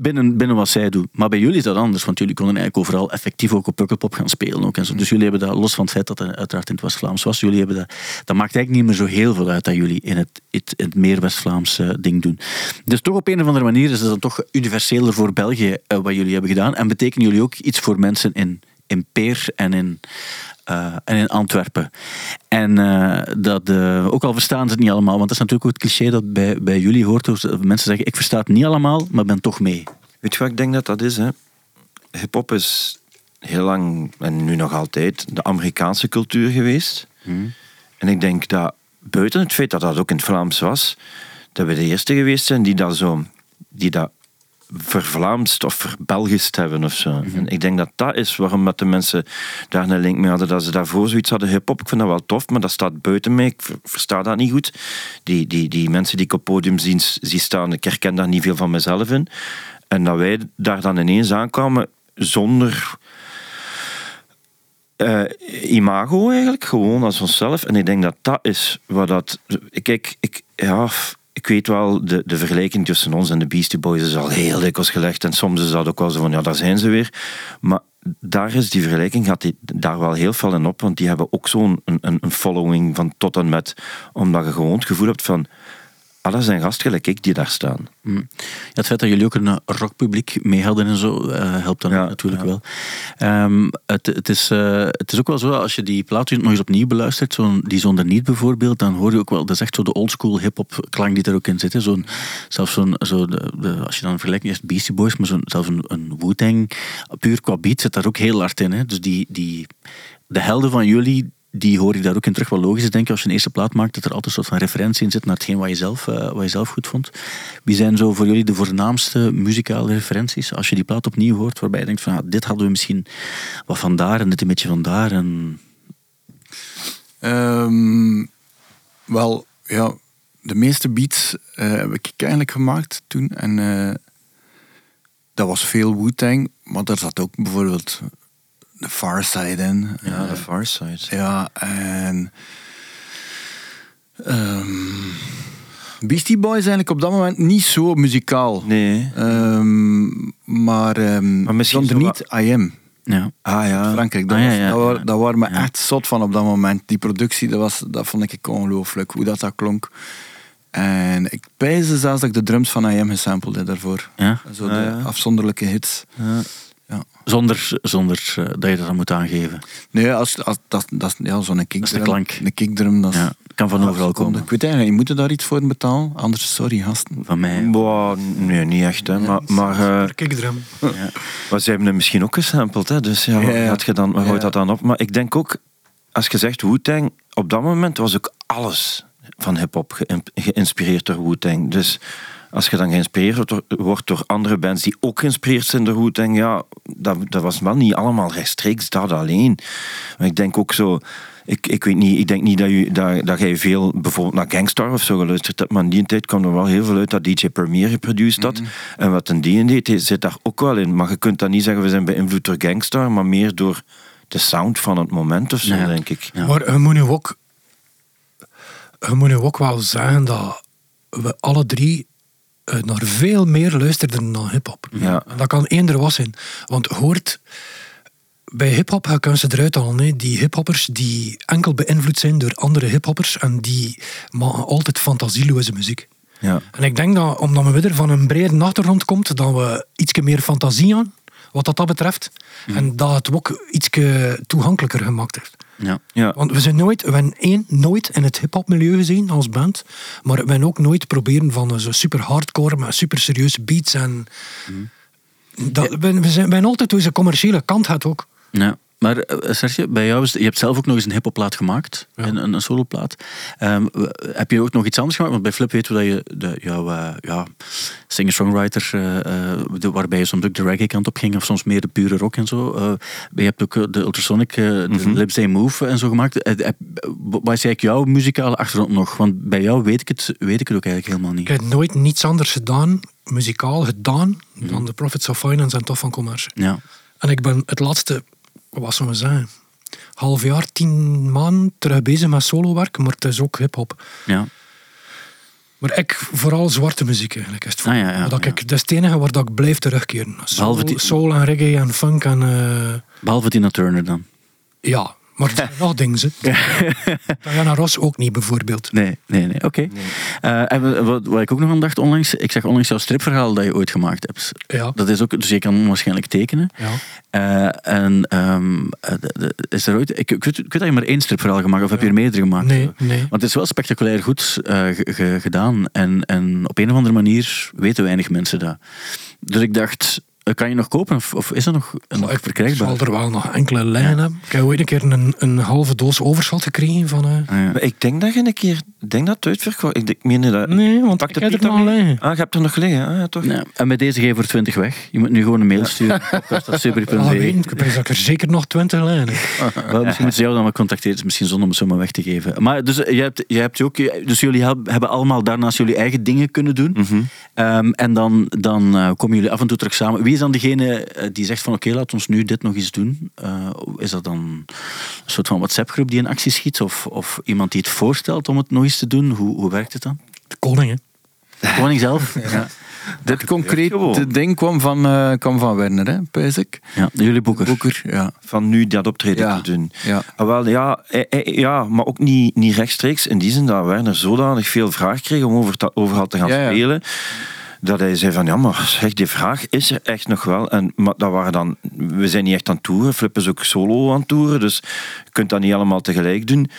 Binnen, binnen wat zij doen. Maar bij jullie is dat anders, want jullie konden eigenlijk overal effectief ook op Pukkelpop gaan spelen. Ook en zo. Dus jullie hebben dat, los van het feit dat het uiteraard in het West-Vlaams was, jullie hebben dat, dat maakt eigenlijk niet meer zo heel veel uit dat jullie in het, het, het meer West-Vlaams ding doen. Dus toch op een of andere manier is het dan toch universeler voor België eh, wat jullie hebben gedaan. En betekenen jullie ook iets voor mensen in, in Peer en in, eh, en in Antwerpen. En eh, dat, eh, ook al verstaan ze het niet allemaal, want dat is natuurlijk ook het cliché dat bij, bij jullie hoort. dus, Mensen zeggen, ik versta het niet allemaal, maar ben toch mee. Weet je wat ik denk dat dat is? Hip-hop is heel lang, en nu nog altijd, de Amerikaanse cultuur geweest. En ik denk dat, buiten het feit dat dat ook in het Vlaams was, dat we de eerste geweest zijn die dat zo, die dat vervlaamst of verbelgist hebben of zo. En ik denk dat dat is waarom dat de mensen daar een link mee hadden, dat ze daarvoor zoiets hadden, hip-hop, ik vind dat wel tof, maar dat staat buiten mij, ik ver- versta dat niet goed. Die, die, die mensen die ik op podium zien, zie staan, ik herken daar niet veel van mezelf in. En dat wij daar dan ineens aankwamen zonder eh, imago eigenlijk, gewoon als onszelf. En ik denk dat dat is wat dat... Kijk, ik, ja, ik weet wel, de, de vergelijking tussen ons en de Beastie Boys is al heel dikwijls gelegd. En soms is dat ook wel zo van, ja, daar zijn ze weer. Maar daar is die vergelijking, gaat die, daar wel heel veel in op. Want die hebben ook zo'n een, een, following van tot en met. Omdat je gewoon het gevoel hebt van... Dat zijn gasten gelijk ik die daar staan. Ja, het feit dat jullie ook een rockpubliek mee hadden en zo, eh, helpt dan Ja, natuurlijk ja. wel. Ehm, het, het, is, eh, het is ook wel zo, als je die plaat nog eens opnieuw beluistert, zo'n, die zonder niet bijvoorbeeld, dan hoor je ook wel, dat is echt zo de oldschool hip-hop klank die er ook in zit. Hè. Zo'n, zelfs zo'n, zo de, de- als je dan vergelijkt, eens Beastie Boys, maar zo'n, zelfs een, een Wu-Tang, puur qua beat zit daar ook heel hard in. Hè. Dus die, die, de helden van jullie, die hoor ik daar ook in terug. Wat logisch is, denk ik, als je een eerste plaat maakt, dat er altijd een soort van referentie in zit naar hetgeen wat je zelf, eh, wat je zelf goed vond. Wie zijn zo voor jullie de voornaamste muzikale referenties? Als je die plaat opnieuw hoort, waarbij je denkt van, ah, dit hadden we misschien wat van daar en dit een beetje van daar. En... Ehm, wel, ja, de meeste beats eh, heb ik eigenlijk gemaakt toen. En eh, dat was veel Wu-Tang, maar daar zat ook bijvoorbeeld de Far Side in. Ja, Eh, de Far Side. ja, en... ehm, Beastie Boys eigenlijk op dat moment niet zo muzikaal. Nee. Ehm, maar, ehm Maar misschien zo niet I Am. Ja. Ah ja. Frankrijk, dat, Ah, ja, was, dat, ja. waren, me echt zot van op dat moment. Die productie, dat, was, dat vond ik ongelooflijk, hoe dat, dat klonk. En ik pijze zelfs dat ik de drums van I Am gesampled heb daarvoor. Ja. Zo de Ah, ja. afzonderlijke hits. Ja. Ja. Zonder, zonder eh, dat je dat dan moet aangeven. Nee, als, als, dat, dat, is- ja, zo'n kickdrum. klank. Een kickdrum, dat is... Ja, kan van overal komen. Ik weet eigenlijk, je moet er daar iets voor betalen. Anders, sorry, gasten. Van mij. Boah, nee, niet echt. Hè. Maar, maar, eh, Kickdrum. maar ze hebben hem misschien ook gesampled. Hè. Dus ja, Ja, ja. Wat je dan, Ja. gooit dat dan op? Maar ik denk ook, als je zegt Wu-Tang, op dat moment was ook alles van hip-hop geïn- geïnspireerd door Wu-Tang. Dus als je dan geïnspireerd wordt door, andere bands die ook geïnspireerd zijn door Wu-Tang, ja, dat, dat was wel niet allemaal rechtstreeks dat alleen. Maar ik denk ook zo... Ik, ik weet niet, ik denk niet dat, je, dat, dat jij veel bijvoorbeeld naar Gangstar of zo geluisterd hebt, maar in die tijd kwam er wel heel veel uit dat DJ Premier geproduceerd had. En wat een die deed, zit daar ook wel in. Maar je kunt dan niet zeggen, we zijn beïnvloed door Gangstar, maar meer door de sound van het moment of zo, Ja. denk ik. Ja. Maar je moet nu ook, je moet nu ook wel zeggen dat we alle drie naar veel meer luisterden dan hip-hop. Ja. Dat kan eender was zijn. Want hoort, bij hip-hop kunnen ze eruit halen. hè. Die hip-hoppers die enkel beïnvloed zijn door andere hip-hoppers en die maken altijd fantasieloze muziek. Ja. En ik denk dat, omdat we weer van een brede achtergrond komt, dat we iets meer fantasie aan, wat dat, dat betreft. En dat het ook iets toegankelijker gemaakt heeft. Ja. Ja. Want we zijn nooit, we hebben één, nooit in het hip-hop milieu gezien als band, maar we hebben ook nooit proberen van zo super hardcore met super serieuze beats en dat, we, we, zijn, we zijn altijd deze commerciële kant had ook. Ja. Maar eh, Serge, bij jou is, je hebt zelf ook nog eens een hippoplaat gemaakt, een, een, een soloplaat. Ehm, heb je ook nog iets anders gemaakt? Want bij Flip weten we dat je de, jouw eh, ja, singer-songwriter, de- waarbij je soms ook de reggae kant op ging, of soms meer de pure rock en zo. Je hebt ook de Ultrasonic, de Lips They Move en zo gemaakt. Heb- Wat is eigenlijk jouw muzikale achtergrond nog? Want bij jou weet ik het, weet ik het ook eigenlijk helemaal niet. Ik heb nooit niets anders gedaan, muzikaal gedaan, dan de Profits of Finance en Tof van Commerce. Ja. En ik ben het laatste, wat zou ik zeggen, half jaar, tien maanden terug bezig met solowerk, maar het is ook hip-hop. Ja. Maar ik, vooral zwarte muziek eigenlijk. Is het Ah, ja, mij. ja, dat, ja. ik, dat is het enige waar dat ik blijf terugkeren. Soul, Behalve die- soul en reggae en funk en... eh, Behalve Tina Turner dan. ja, maar er zijn nog dingen. Diana Ross ook niet, bijvoorbeeld. Nee, nee, nee. Oké. Eh, en wat, wat ik ook nog aan dacht onlangs, ik zag onlangs jouw stripverhaal dat je ooit gemaakt hebt. Ja. Dat is ook, dus je kan waarschijnlijk tekenen. Ja. Eh, en ehm, eh, is er ooit, ik, ik, weet, ik weet dat je maar één stripverhaal gemaakt of heb je er meerdere gemaakt? Nee, nee. Want het is wel spectaculair goed eh, ge- ge- gedaan. En, en op een of andere manier weten weinig mensen dat. Dus ik dacht, kan je nog kopen of, of is dat nog, nog ik verkrijgbaar? zal er wel nog enkele lijnen hebben. Ik heb ooit een keer een, een halve doos overschot gekregen van... eh, Ah, ja. Maar ik denk dat je een keer... Ik denk dat het uitverkocht... Ik, ik meen dat... Nee, want ik heb er nog liggen. Ah, je hebt er nog gelegen. Ah, ja, toch? Ja, en met deze geef je voor 20 weg. Je moet nu gewoon een mail sturen. podcast.super.be. Ah, weet, ik dat ik er zeker nog twintig lijnen heb. Wel, misschien moeten ze jou dan wel contacteren. Misschien zonde om het zomaar weg te geven. Maar dus, je hebt, je hebt ook, dus jullie heb- hebben allemaal daarnaast jullie eigen dingen kunnen doen. Mhm. Ehm, en dan, dan eh, komen jullie af en toe terug samen. Wie is dan degene eh, die zegt van oké, laat ons nu dit nog eens doen? Eh, is dat dan een soort van WhatsApp-groep die in actie schiet? Of, of iemand die het voorstelt om het nog eens te doen? Hoe, hoe werkt het dan? De koning, hè. De koning zelf? Ja. Dit concreet gewoon. ding kwam van, eh, kwam van Werner, hè, pijs ik. ja, jullie boeker. Boeker, ja. Van nu dat optreden Ja. te doen. Ja. Ah, wel, ja, eh, eh, ja, maar ook niet, niet rechtstreeks. In die zin dat Werner zodanig veel vraag kreeg om over ta- overal te gaan Ja, ja. spelen. Dat hij zei van, ja, maar zeg, die vraag is er echt nog wel. En, maar dat waren dan, we zijn niet echt aan het toeren. Flip is ook solo aan het toeren. Dus je kunt dat niet allemaal tegelijk doen.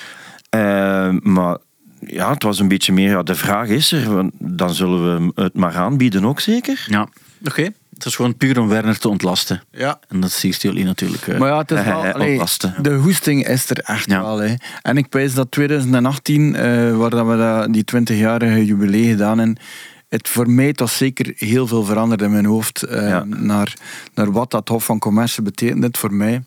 Eh, maar ja, het was een beetje meer, ja, de vraag is er. Dan zullen we het maar aanbieden ook zeker. Ja, oké. Het is gewoon puur om Werner te ontlasten. ja. En dat siert jullie natuurlijk. eh. Maar ja, het is wel, allee, ontlasten. de hoesting is er echt Ja. wel. Hè. En ik pijs dat 2018, eh, waar dat we dat, die 20-jarige jubilee gedaan hebben, het voor mij toch zeker heel veel veranderd in mijn hoofd eh, Ja. naar, naar wat dat Hof van Commerce betekent dit voor mij.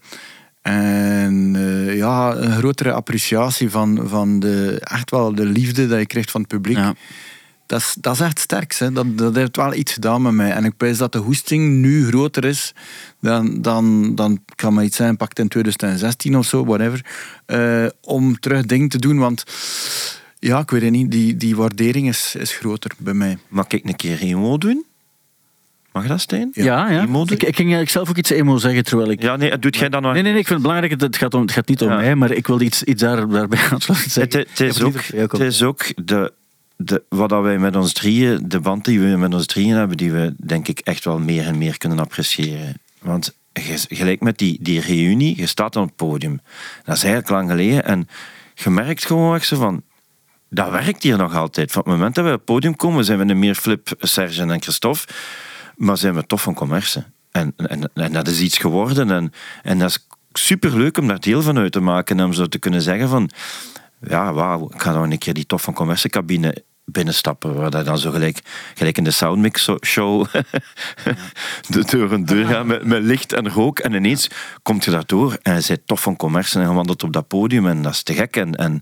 En eh, ja, een grotere appreciatie van, van de, echt wel de liefde dat je krijgt van het publiek. Ja. Dat is, dat is echt sterk. Hè. Dat, dat heeft wel iets gedaan met mij. En ik wijs dat de hoesting nu groter is dan, dan, dan kan maar iets zijn, pakt in 2016 of zo, whatever. eh, om terug dingen te doen. Want ja, ik weet het niet, die, die waardering is, is groter bij mij. Mag ik een keer emo doen? Mag dat, Stijn? Ja, ja. Emo doen? Ik, ik ging eigenlijk zelf ook iets emo zeggen terwijl ik. Ja, nee, doet jij dan nog? Nee, nee, nee, ik vind het belangrijk. Het gaat, om, het gaat niet om Ja. mij, maar ik wilde iets, iets daar, daarbij aansluiten. Het, het, is ook, het is ook de, de, wat dat wij met ons drieën, de band die we met ons drieën hebben, die we denk ik echt wel meer en meer kunnen appreciëren. Want gelijk met die, die reunie, je staat op het podium. Dat is eigenlijk lang geleden en je merkt gewoon echt zo van, dat werkt hier nog altijd. Van het moment dat we op het podium komen, zijn we niet meer Flip, Serge en Christophe, maar zijn we toch van commerce. En, en, en dat is iets geworden en, en dat is superleuk om daar deel van uit te maken en om zo te kunnen zeggen van ja, wauw, ik ga nog een keer die tof van commerciecabine binnenstappen, waar hij dan zo gelijk, in de Soundmix show de deur een deur met, met licht en rook. En ineens komt je daardoor en hij zit toch van commerce en hij wandelt op dat podium en dat is te gek. En, en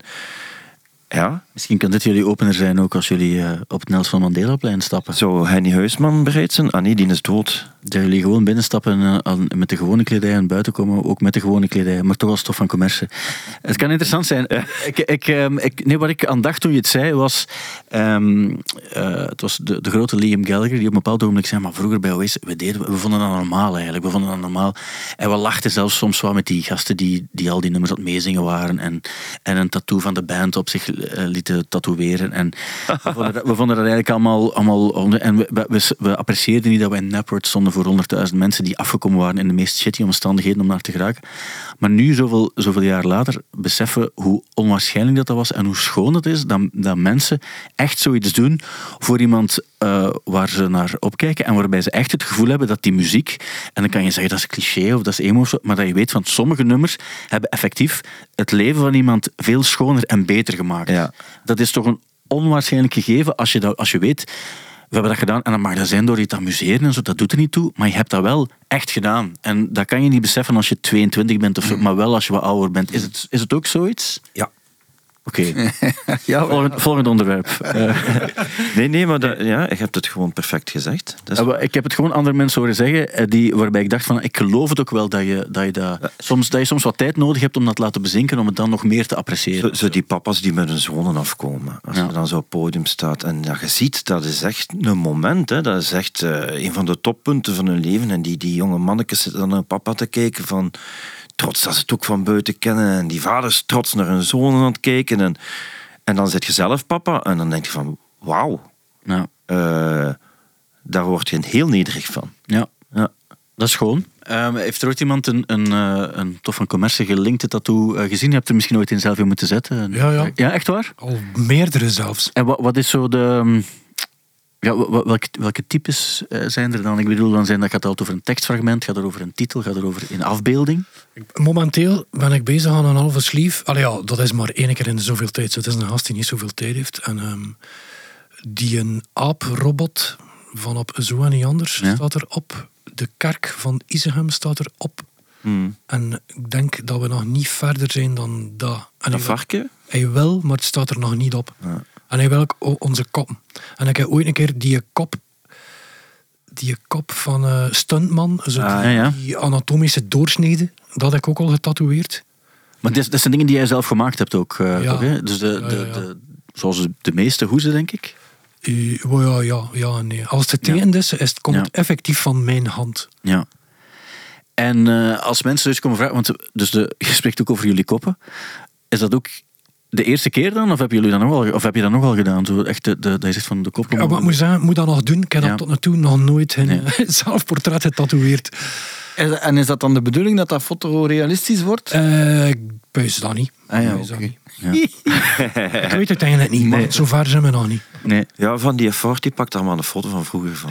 ja, Misschien kan dit jullie opener zijn ook als jullie eh, op het Nelson Mandelaplein stappen. zou Henny Huisman bereid zijn? Ah nee, die is dood. Dat jullie gewoon binnenstappen en eh, met de gewone kledij en buiten komen ook met de gewone kledij, maar toch als stof van commerce. Het kan interessant zijn. Ik, ik, ehm, ik, nee, wat ik aan dacht toen je het zei was, ehm, eh, het was de, de grote Liam Gallagher die op een bepaald ogenblik zei, maar vroeger bij Oasis, we, deden, we vonden dat normaal eigenlijk, we vonden dat normaal. En we lachten zelfs soms wel met die gasten die, die al die nummers aan het meezingen waren en, en een tattoo van de band op zich eh, lieten tatoeëren. En we, vonden dat, we vonden dat eigenlijk allemaal... allemaal en we, we, we apprecieerden niet dat we in Napword stonden voor 100.000 mensen die afgekomen waren in de meest shitty omstandigheden om naar te geraken. Maar nu, zoveel, zoveel jaar later, beseffen hoe onwaarschijnlijk dat, dat was en hoe schoon het is dat, dat mensen echt zoiets doen voor iemand eh, waar ze naar opkijken en waarbij ze echt het gevoel hebben dat die muziek, en dan kan je zeggen dat is cliché of dat is emo, maar dat je weet van sommige nummers hebben effectief het leven van iemand veel schoner en beter gemaakt. Ja. Dat is toch een onwaarschijnlijk gegeven als je, dat, als je weet, we hebben dat gedaan en dan mag dat zijn door je te amuseren en zo, dat doet er niet toe, maar je hebt dat wel echt gedaan. En dat kan je niet beseffen als je 22 bent of zo, maar wel als je wat ouder bent. Is het, is het ook zoiets? Ja. Oké, Ja, volgend, volgend onderwerp. Eh, Nee, nee, maar dat, ja, je hebt het gewoon perfect gezegd. Dat is- wel, Ik heb het gewoon andere mensen horen zeggen, eh, die, waarbij ik dacht van, ik geloof het ook wel dat je, dat, je dat, soms, dat je soms wat tijd nodig hebt om dat te laten bezinken, om het dan nog meer te appreciëren. Zo, zo die papa's die met hun zonen afkomen. Als Ja. je dan zo op het podium staat. En ja, je ziet, dat is echt een moment. Hè. Dat is echt eh, een van de toppunten van hun leven. En die, die jonge mannetjes zitten dan naar papa te kijken van... Trots dat ze het ook van buiten kennen. En die vaders trots naar hun zonen aan het kijken. En, en dan zit je zelf papa. En dan denk je van, wauw. Ja, eh, daar word je heel nederig van. ja. Ja. Dat is gewoon. Ehm, heeft er ooit iemand een, een, eh, een tof van commercie gelinkte tattoo eh, gezien? Je hebt er misschien ooit in zelf in moeten zetten. Ja, ja. Ja, echt waar? Al meerdere zelfs. En wat, wat is zo de... Ja, welke, welke types eh, zijn er dan? Ik bedoel, dan zijn dat gaat het altijd over een tekstfragment, gaat het over een titel, gaat het over een afbeelding? Momenteel ben ik bezig aan een halve sleeve. Allee, ja, dat is maar één keer in de zoveel tijd. Het is een gast die niet zoveel tijd heeft. En ehm, die een aaprobot van op Zo en Niet Anders Ja. staat erop. De kerk van Isegem staat erop. Hmm. En ik denk dat we nog niet verder zijn dan dat. En Dat varken? hij wil, maar het staat er nog niet op. Ja. En hij wil ook onze kop. En ik heb ooit een keer die kop, die kop van eh Stuntman, zo Ah, die, ja, ja. die anatomische doorsnede, dat heb ik ook al getatoeëerd. Maar dit, dat zijn dingen die jij zelf gemaakt hebt ook. eh, Ja. toch, hè? Dus de, de. De, zoals de meeste hoezen, denk ik. Oh ja, ja, ja, nee. Als het getekend is, is het, komt het effectief van mijn hand. Ja. En eh, als mensen dus komen vragen, want dus de, je spreekt ook over jullie koppen. Is dat ook de eerste keer dan? Of, hebben jullie dat nog wel, of heb je dat nog wel gedaan? Zo echt de, de, dat je zegt van de koppen. Ja, maar ik moet ik moet dat nog doen. Ik heb Ja. dat tot nu toe nog nooit in Nee. eh, zelfportret getatoeëerd. En is dat dan de bedoeling dat dat foto realistisch wordt? Eh ik dat niet. Ah ja, Ik oké. niet. Ja. Ik weet het eigenlijk niet, maar Nee. zover zijn we nog niet. Nee. Ja, van die Ford, die pakt daar maar een foto van vroeger van.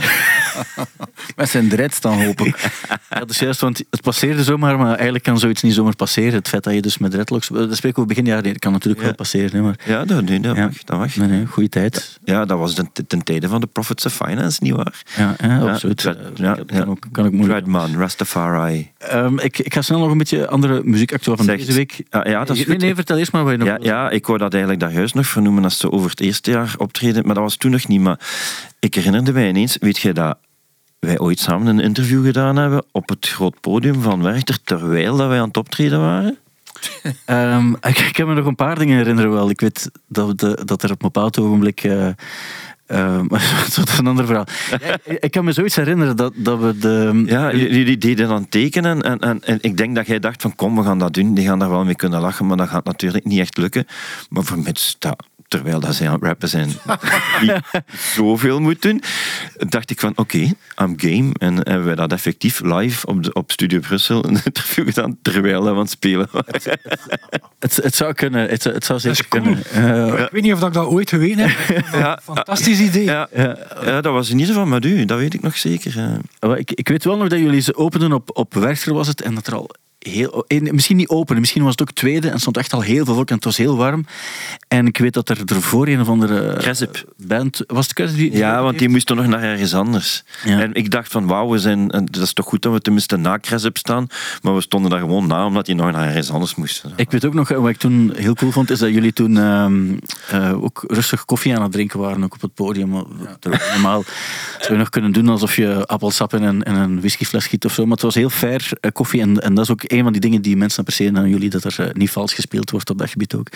Met zijn dreads dan hopen. Ja, dat is juist, want het passeerde zomaar, maar eigenlijk kan zoiets niet zomaar passeren. Het feit dat je dus met dreadlocks... Dat spreken we begin jaren, dat kan natuurlijk Ja. wel passeren, hè, maar... Ja, dat, nee, dat Ja. mag. Dat mag. Nee, nee, goede tijd. Ja, dat was ten, ten tijde van de Prophets of Finance, nietwaar? Ja, ja, absoluut. Eh, ja, kan, ja. Ook, kan ook moeilijk. Dreadman, Rastafari. Ehm, ik, ik ga snel nog een beetje andere muziekactueel van Zeg, deze week. Ja, ja, dat is nee, vertel eerst maar wat je nog... Ja, ja, ik wou dat eigenlijk daar juist nog vernoemen als ze over het eerste jaar optreden, maar dat was toen nog niet. Maar ik herinnerde mij ineens, weet je dat wij ooit samen een interview gedaan hebben op het groot podium van Werchter, terwijl dat wij aan het optreden waren? Ehm, ik, ik kan me nog een paar dingen herinneren wel. Ik weet dat, de, dat er op een bepaald ogenblik... eh ehm, dat is een ander verhaal. Ik, kan me zoiets herinneren dat, dat we de... Ja, jullie deden dan tekenen en, en, en ik denk dat jij dacht van kom, we gaan dat doen. Die gaan daar wel mee kunnen lachen, maar dat gaat natuurlijk niet echt lukken. Maar vermits dat, terwijl dat zij aan het rappen zijn, niet zoveel moet doen, dacht ik van oké, I'm game. En hebben wij dat effectief live op, de, op Studio Brussel een interview gedaan, terwijl we aan het spelen waren. Het, het zou kunnen. Het, het zou zeker cool. kunnen. Eh, Ik weet niet of ik dat ooit geweten heb. Ja, Fantastisch idee. ja, ja, dat was in ieder geval met u, dat weet ik nog zeker. eh. Maar Ik, ik weet wel nog dat jullie ze openden op, op Werchter was het en dat er al heel, eh, misschien niet open, misschien was het ook tweede en stond echt al heel veel volk en het was heel warm. En ik weet dat er ervoor een of andere Cresip. band... Was het die- Ja, want die moesten nog naar ergens anders. Ja. En ik dacht van, wauw, we zijn, dat is toch goed dat we tenminste na Cresip staan. Maar we stonden daar gewoon na, omdat die nog naar ergens anders moesten. Ik weet ook nog, eh, wat ik toen heel cool vond, is dat jullie toen ehm, eh, ook rustig koffie aan het drinken waren, ook op het podium. Terwijl Normaal zou je nog kunnen doen alsof je appelsap in een, in een whiskyfles schiet of zo, maar het was heel fair eh, koffie. En, en dat is ook een van die dingen die mensen appreciëren aan jullie, dat er eh, niet vals gespeeld wordt op dat gebied ook.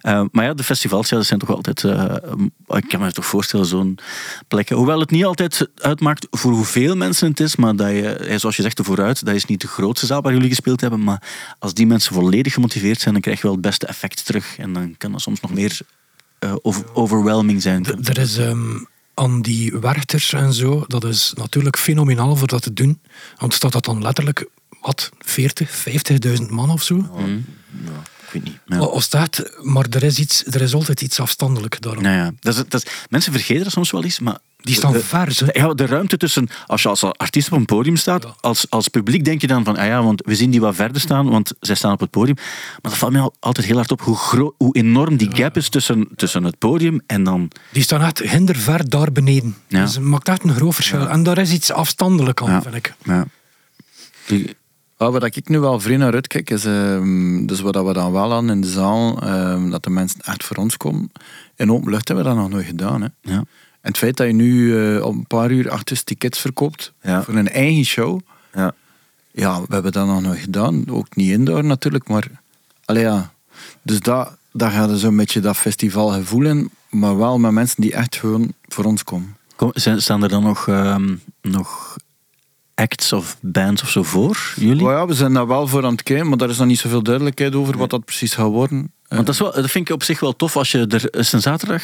Eh, maar ja, de festivals, ja, dat zijn toch altijd, eh, ik kan me toch voorstellen, zo'n plekken. Hoewel het niet altijd uitmaakt voor hoeveel mensen het is, maar dat je, zoals je zegt, de vooruit, dat is niet de grootste zaal waar jullie gespeeld hebben, maar als die mensen volledig gemotiveerd zijn, dan krijg je wel het beste effect terug. En dan kan dat soms nog meer over- overwhelming zijn. Er is ehm, aan die werchters en zo, dat is natuurlijk fenomenaal voor dat te doen. Want staat dat dan letterlijk, wat, 40, 50.000 man of zo? Ik weet niet. Ja. O- Of staat, maar er is, iets, er is altijd iets afstandelijk daarom. Nou ja, dat is, dat is, mensen vergeten dat soms wel eens, maar Die staan de, ver, ze. ja, de ruimte tussen, als je als artiest op een podium staat, Ja. als, als publiek denk je dan van, ah ja, want we zien die wat verder staan, want zij staan op het podium. Maar dat valt mij al- altijd heel hard op, hoe, groot, hoe enorm die gap is tussen, tussen het podium en dan... Die staan echt hinderver daar beneden. Ja. Dus het maakt echt een groot verschil. En daar is iets afstandelijk aan, Ja. vind ik. Ja. Die- Waar ik nu wel vreemd naar uitkijk, is ehm, dus wat we dan wel aan in de zaal, ehm, dat de mensen echt voor ons komen. In open lucht hebben we dat nog nooit gedaan. Hè. ja. En het feit dat je nu eh, op een paar uur achter tickets verkoopt Ja. voor een eigen show, Ja. ja, we hebben dat nog nooit gedaan. Ook niet indoor natuurlijk, maar allee, ja. Dus dat, daar gaat er zo'n beetje dat festivalgevoel in, maar wel met mensen die echt gewoon voor ons komen. Kom, zijn, staan er dan nog, ehm, nog acts of bands of zo voor jullie? Maar ja, we zijn daar wel voor aan het kijken, maar daar is nog niet zoveel duidelijkheid over wat dat precies gaat worden. Want dat, is wel, dat vind ik op zich wel tof als je er is een zaterdag.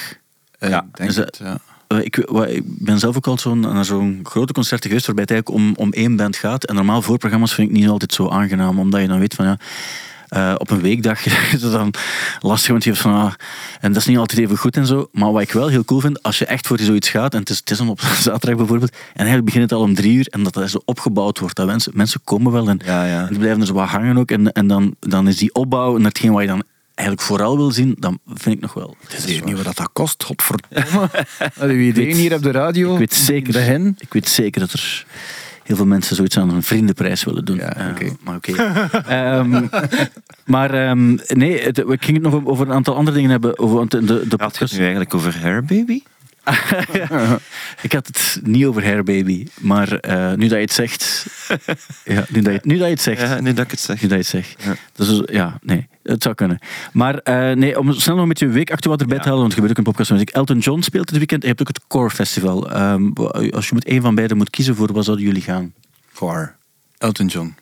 Eh, Ja, ik denk is het, ja. Eh, Ik, ik ben zelf ook al zo'n, naar zo'n grote concerten geweest waarbij het eigenlijk om, om één band gaat. En normaal voorprogramma's vind ik niet altijd zo aangenaam, omdat je dan weet van ja. Eh, op een weekdag is het dan lastig, want je hebt van ah, en dat is niet altijd even goed en zo. Maar wat ik wel heel cool vind, als je echt voor zoiets gaat, en het is, het is dan op zaterdag bijvoorbeeld, en eigenlijk begint het al om drie uur en dat dat zo opgebouwd wordt. Dat mensen, mensen komen wel en, Ja, ja. en die blijven er zo wat hangen ook. En, en dan, dan is die opbouw naar hetgeen wat je dan eigenlijk vooral wil zien, dan vind ik nog wel. Ik weet niet wat dat, dat kost, godverdomme. Wie iedereen weet- hier op de radio. Ik weet zeker, ik weet zeker dat er heel veel mensen zoiets aan een vriendenprijs willen doen. Ja, oké. maar oké. Ehm, maar ehm, nee, het, ik ging het nog over een aantal andere dingen hebben. Over, want de, de Had je het podcast. nu eigenlijk over Hair Baby? Ik had het niet over Hair Baby, maar eh, nu dat je het zegt. ja, nu, dat je, nu dat je het zegt. Ja, nu dat ik het zeg. Nu dat je het zegt. Ja. Dus, ja, nee, het zou kunnen. Maar eh, nee, om snel nog met je weekactueel erbij te halen, want er gebeurt ook een podcast met muziek. Elton John speelt dit weekend. Je hebt ook het Core Festival. Ehm, als je moet één van beiden moet kiezen, voor wat zouden jullie gaan? Core. Elton John.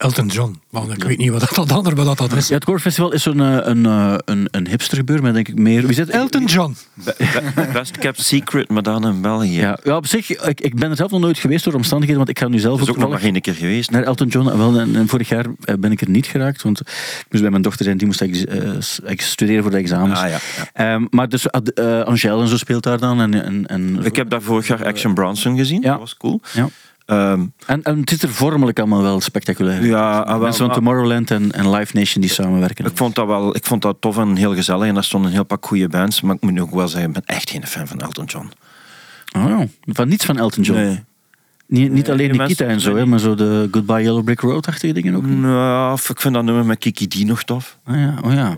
Elton John. Want ik weet niet wat dat ander wat dat is. Ja, het Core Festival is zo'n eh, een, eh, een, een hipster gebeuren, maar denk ik meer... Wie zit, Elton John. Be- be- Best kept secret, maar dan in België. Ja, ja, op zich, ik, ik ben er zelf nog nooit geweest door omstandigheden, want ik ga nu zelf Dat is ook nog maar één keer geweest. naar Elton John. Wel, en, en vorig jaar eh, ben ik er niet geraakt, want ik moest bij mijn dochter zijn, die moest ex- eh, studeren voor de examens. Ah, ja, ja. Ehm, maar dus eh, Angèle en zo speelt daar dan. En, en, en, Ik heb daar vorig jaar Action Bronson gezien. Ja. Dat was cool. Ja. Ehm, En, en het is er vormelijk allemaal wel spectaculair. Ja, ah, wel, Mensen van maar- Tomorrowland en, en Live Nation die samenwerken. ik vond dat wel ik vond dat tof en heel gezellig. En daar stonden een heel pak goede bands. Maar ik moet nu ook wel zeggen, ik ben echt geen fan van Elton John. Oh. Van niets van Elton John. Nee. Niet, niet alleen Nikita mensen- en zo, hè, maar zo de Goodbye Yellow Brick Road-achtige dingen ook. Nou, of ik vind dat nummer met Kiki D nog tof. Ah, ja, oh ja.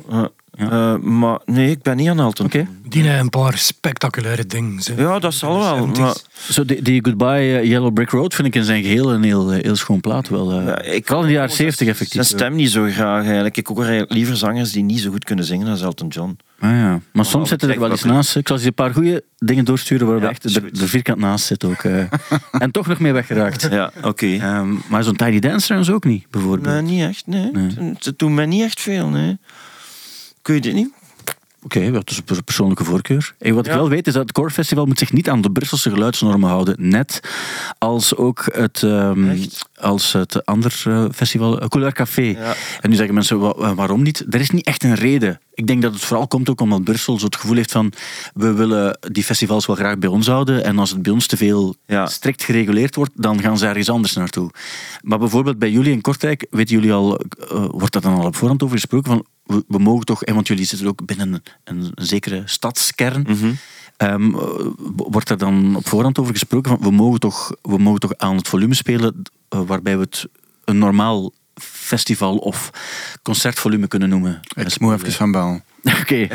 Eh, Ja. maar nee, ik ben niet aan Elton. Oké. Die hebben een paar spectaculaire dingen. zeg. Ja, dat zal wel. 70s. Maar, Zo die, die Goodbye eh, Yellow Brick Road vind ik in zijn geheel een heel, heel schoon plaat. Wel, eh. Ja, ik- Vooral in de jaren 70 effectief. zijn stem niet zo graag eigenlijk. Ik hoor liever zangers die niet zo goed kunnen zingen als Elton John. Ah, ja. Maar soms zitten er wel eens naast. Ik zal je een paar goede dingen doorsturen waar Ja, echt is er, er vierkant naast zit ook. eh. en toch nog mee weggeraakt. Ja, oké. Ehm, maar zo'n Tiny Dancer zo ook niet, bijvoorbeeld. Nee, niet echt. Nee. Nee. Ze- Ze doen mij niet echt veel. Nee. Kun je dit niet? Oké, dat is een persoonlijke voorkeur. En wat ik wel weet is dat het Core Festival moet zich niet aan de Brusselse geluidsnormen houden. Net als ook het, ehm, als het andere eh, festival, uh, Couleur Café. Ja. En nu zeggen mensen, wa- wa- waarom niet? Er is niet echt een reden. Ik denk dat het vooral komt ook omdat Brussel zo het gevoel heeft van we willen die festivals wel graag bij ons houden en als het bij ons te veel Ja. strikt gereguleerd wordt, dan gaan ze ergens anders naartoe. Maar bijvoorbeeld bij jullie in Kortrijk, weten jullie al, eh, wordt daar dan al op voorhand over gesproken van we, we mogen toch, want jullie zitten ook binnen een, een, zekere stadskern, Mhm. Ehm, eh, wordt er dan op voorhand over gesproken van we mogen toch, we mogen toch aan het volume spelen eh, waarbij we het een normaal festival of concertvolume kunnen noemen. Ik moet even gaan bellen. Oké.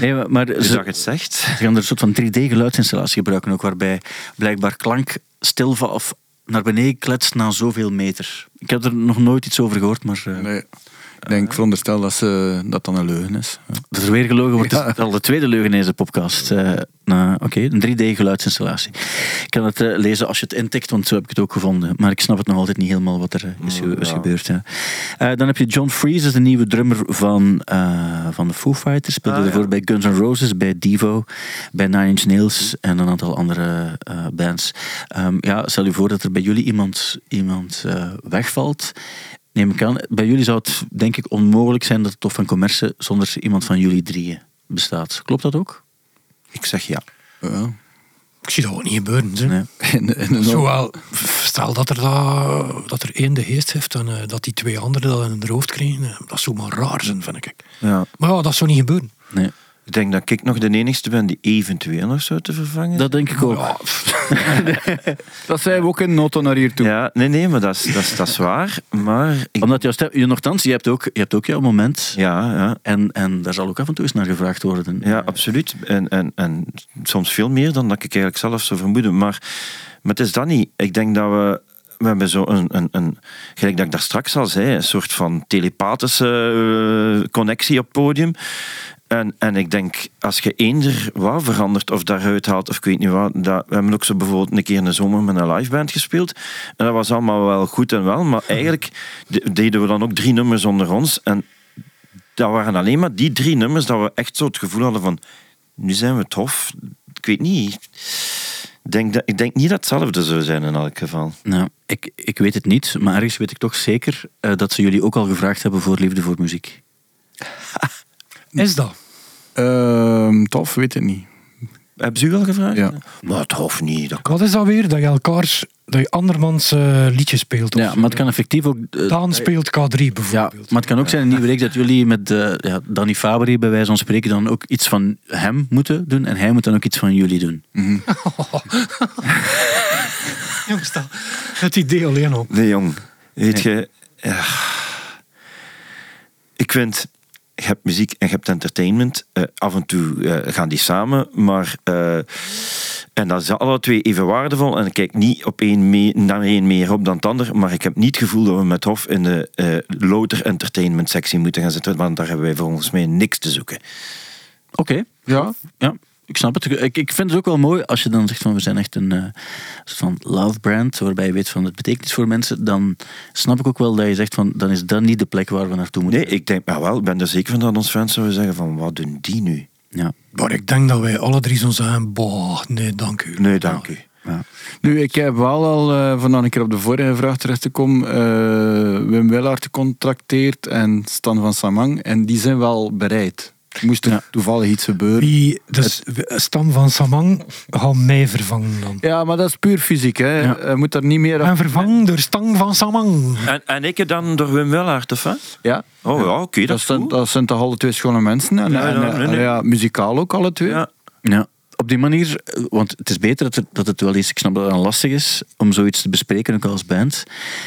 Nee, maar- Dus ze, het zegt. ze gaan er een soort van 3D-geluidsinstallatie gebruiken ook, waarbij blijkbaar klank stil of naar beneden kletst na zoveel meter. Ik heb er nog nooit iets over gehoord, maar eh, Nee. Ik denk, veronderstel dat ze, dat dan een leugen is. Ja. dat er weer gelogen wordt. Ja. Het is al de tweede leugen in deze podcast. Eh, nou, Oké, een 3D-geluidsinstallatie. Ik kan het eh, lezen als je het intikt, want zo heb ik het ook gevonden. Maar ik snap het nog altijd niet helemaal wat er is, ge- is gebeurd. Ja. Eh, dan heb je John Freeze, is de nieuwe drummer van, eh, van de Foo Fighters. Speelde Ah, ja. ervoor bij Guns N' Roses, bij Devo, bij Nine Inch Nails en een aantal andere eh, bands. Ehm, ja, stel je voor dat er bij jullie iemand, iemand eh, wegvalt. Neem ik aan, bij jullie zou het denk ik onmogelijk zijn dat het Tof van Commerce zonder iemand van jullie drieën bestaat. Klopt dat ook? Ik zeg ja. Ja. Ik zie dat ook niet gebeuren. Nee. Een Zowel, stel dat er, dat, dat er één de geest heeft en eh, dat die twee anderen dat in hun hoofd krijgen. eh, dat zou maar raar zijn, vind ik. ja. Maar ja, dat zou niet gebeuren. Nee. Ik denk dat ik nog de enigste ben die eventueel nog zou te vervangen. Dat denk ik ook. Ja, Dat zei we ook in Noto naar hier toe. Ja, nee, nee, maar dat is, dat is, dat is waar. Maar ik, Omdat jouw stem, je, nogthans, je hebt ook, je hebt ook jouw moment. ja, ja, En, en daar zal ook af en toe eens naar gevraagd worden. ja, absoluut. En, en, en soms veel meer dan dat ik eigenlijk zelf zou vermoeden. Maar, maar het is dat niet. Ik denk dat we... We hebben zo een, een, een, gelijk dat ik daar straks al zei, een soort van telepathische eh, connectie op het podium. En, en ik denk, als je eender wat verandert of daaruit haalt, of ik weet niet wat, dat, we hebben ook zo bijvoorbeeld een keer in de zomer met een liveband gespeeld. En dat was allemaal wel goed en wel, maar eigenlijk de- deden we dan ook drie nummers onder ons. En dat waren alleen maar die drie nummers dat we echt zo het gevoel hadden van, nu zijn we tof. Ik weet niet. Ik denk, dat, ik denk niet dat hetzelfde zou zijn in elk geval. Nou, ik, ik weet het niet, maar ergens weet ik toch zeker eh, dat ze jullie ook al gevraagd hebben voor liefde voor muziek. is dat? Ehm, tof, weet het niet. Hebben ze u al gevraagd? Ja. Maar tof niet. Dat Wat is dat weer? Dat je elkaars, dat je andermans liedjes speelt? of Ja, maar het kan effectief ook... eh, Daan speelt K3 ja, bijvoorbeeld. maar het kan ook zijn in een nieuwe reeks dat jullie met eh, ja, Danny Fabri bij wijze van spreken dan ook iets van hem moeten doen en hij moet dan ook iets van jullie doen. Jongens, dat- het idee alleen al. Nee, jong. Weet je... ja. Ik vind... Je hebt muziek en je hebt entertainment. Eh, af en toe eh, gaan die samen, maar... eh, en dat is alle twee even waardevol. En ik kijk niet op één naar één meer op dan het ander. Maar ik heb niet het gevoel dat we met Hof in de eh louter entertainment sectie moeten gaan zitten. Want daar hebben wij volgens mij niks te zoeken. Oké, Ja, ja, ik snap het. Ik, ik vind het ook wel mooi als je dan zegt van we zijn echt een eh, soort van love brand, waarbij je weet van het betekent iets voor mensen, dan snap ik ook wel dat je zegt van dan is dat niet de plek waar we naartoe moeten. Nee, ik denk, maar wel, ik ben er zeker van dat ons fans zouden zeggen van, wat doen die nu? Ja. Maar ik denk dat wij alle drie zo zeggen, boah, nee, dank u. Nee, dank u. Ja. Nu, ik heb wel al, eh van dan een keer op de vorige vraag terecht te komen, eh, Wim Willaert gecontracteerd en Stan van Samang. En die zijn wel bereid. Moest er Ja. toevallig iets gebeuren. Wie, dus Stam van Samang gaat mij vervangen dan. Ja, maar dat is puur fysiek. Hè. Ja. Je moet er niet meer... En vervangen door Stang van Samang. En, en ik dan door Wim Wellaert, of wat? Ja. Oh ja, oké, dat Dat is zijn, goed. dat zijn toch alle twee schone mensen. En, Ja, en, eh, nee, nee. ja, muzikaal ook alle twee. Ja. Ja, op die manier, eh, want het is beter dat het, dat het wel eens, ik snap dat het dan lastig is om zoiets te bespreken, ook als band.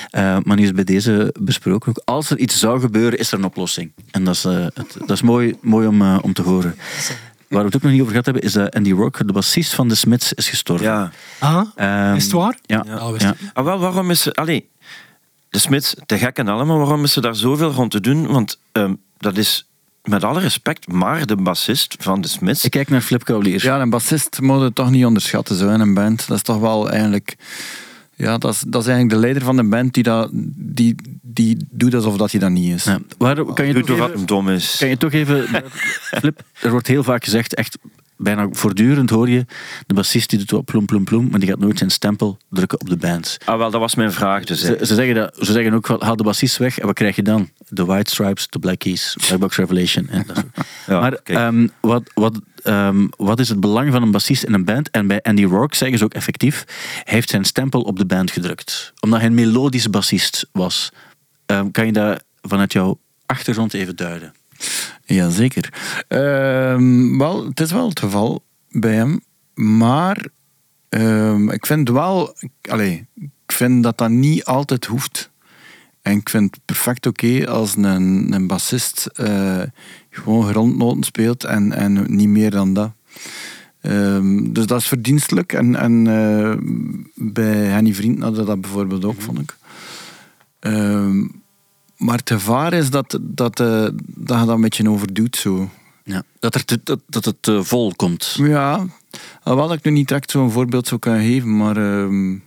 Eh, maar nu is het bij deze besproken ook. Als er iets zou gebeuren, is er een oplossing. En dat is, eh, het, dat is mooi, mooi om, om te horen. Waar we het ook nog niet over gehad hebben, is dat Andy Rock, de bassist van de Smiths, is gestorven. Ja. Ah, Ehm, is het waar? Ja. Ja, ik. Ah, wel, waarom is ze... Allee, de Smits, te gek en allemaal, waarom is ze daar zoveel rond te doen? Want ehm, dat is, met alle respect, maar de bassist van de Smits. Ik kijk naar Flip Cavalier. Ja, een bassist moet je toch niet onderschatten zo in een band. Dat is toch wel eigenlijk Ja, dat is, dat is eigenlijk de leider van de band die, dat, die, die doet alsof dat hij dat niet is. Ja. Waar, kan, je Doet toch wat even, hem dom is. kan je toch even... Flip, er wordt heel vaak gezegd, echt bijna voortdurend hoor je, de bassist die doet wel plom plom plom, maar die gaat nooit zijn stempel drukken op de band. Ah, wel, dat was mijn vraag. Dus. Ze, ze, zeggen dat, ze zeggen ook, haal de bassist weg en wat krijg je dan? De White Stripes, de Black Keys, Black Box Revelation. En dat Ja, maar ehm, wat, wat, ehm, wat is het belang van een bassist in een band? En bij Andy Rourke zeggen ze ook effectief, hij heeft zijn stempel op de band gedrukt. Omdat hij een melodische bassist was. Ehm, kan je dat vanuit jouw achtergrond even duiden? Jazeker. Wel, het is wel het geval bij hem. Maar ik vind wel... Allee, ik vind dat dat niet altijd hoeft. En ik vind het perfect oké als een, een bassist eh, gewoon grondnoten speelt en, en niet meer dan dat. Ehm, dus dat is verdienstelijk. En, en eh, bij Henny Vriend hadden dat bijvoorbeeld ook, vond ik. Ehm, maar het gevaar is dat, dat, eh, dat je dat een beetje overdoet zo. Ja. Dat, er te- dat, dat het vol komt. Ja, alhoewel dat ik nu niet direct zo'n voorbeeld zou kunnen geven, maar... ehm,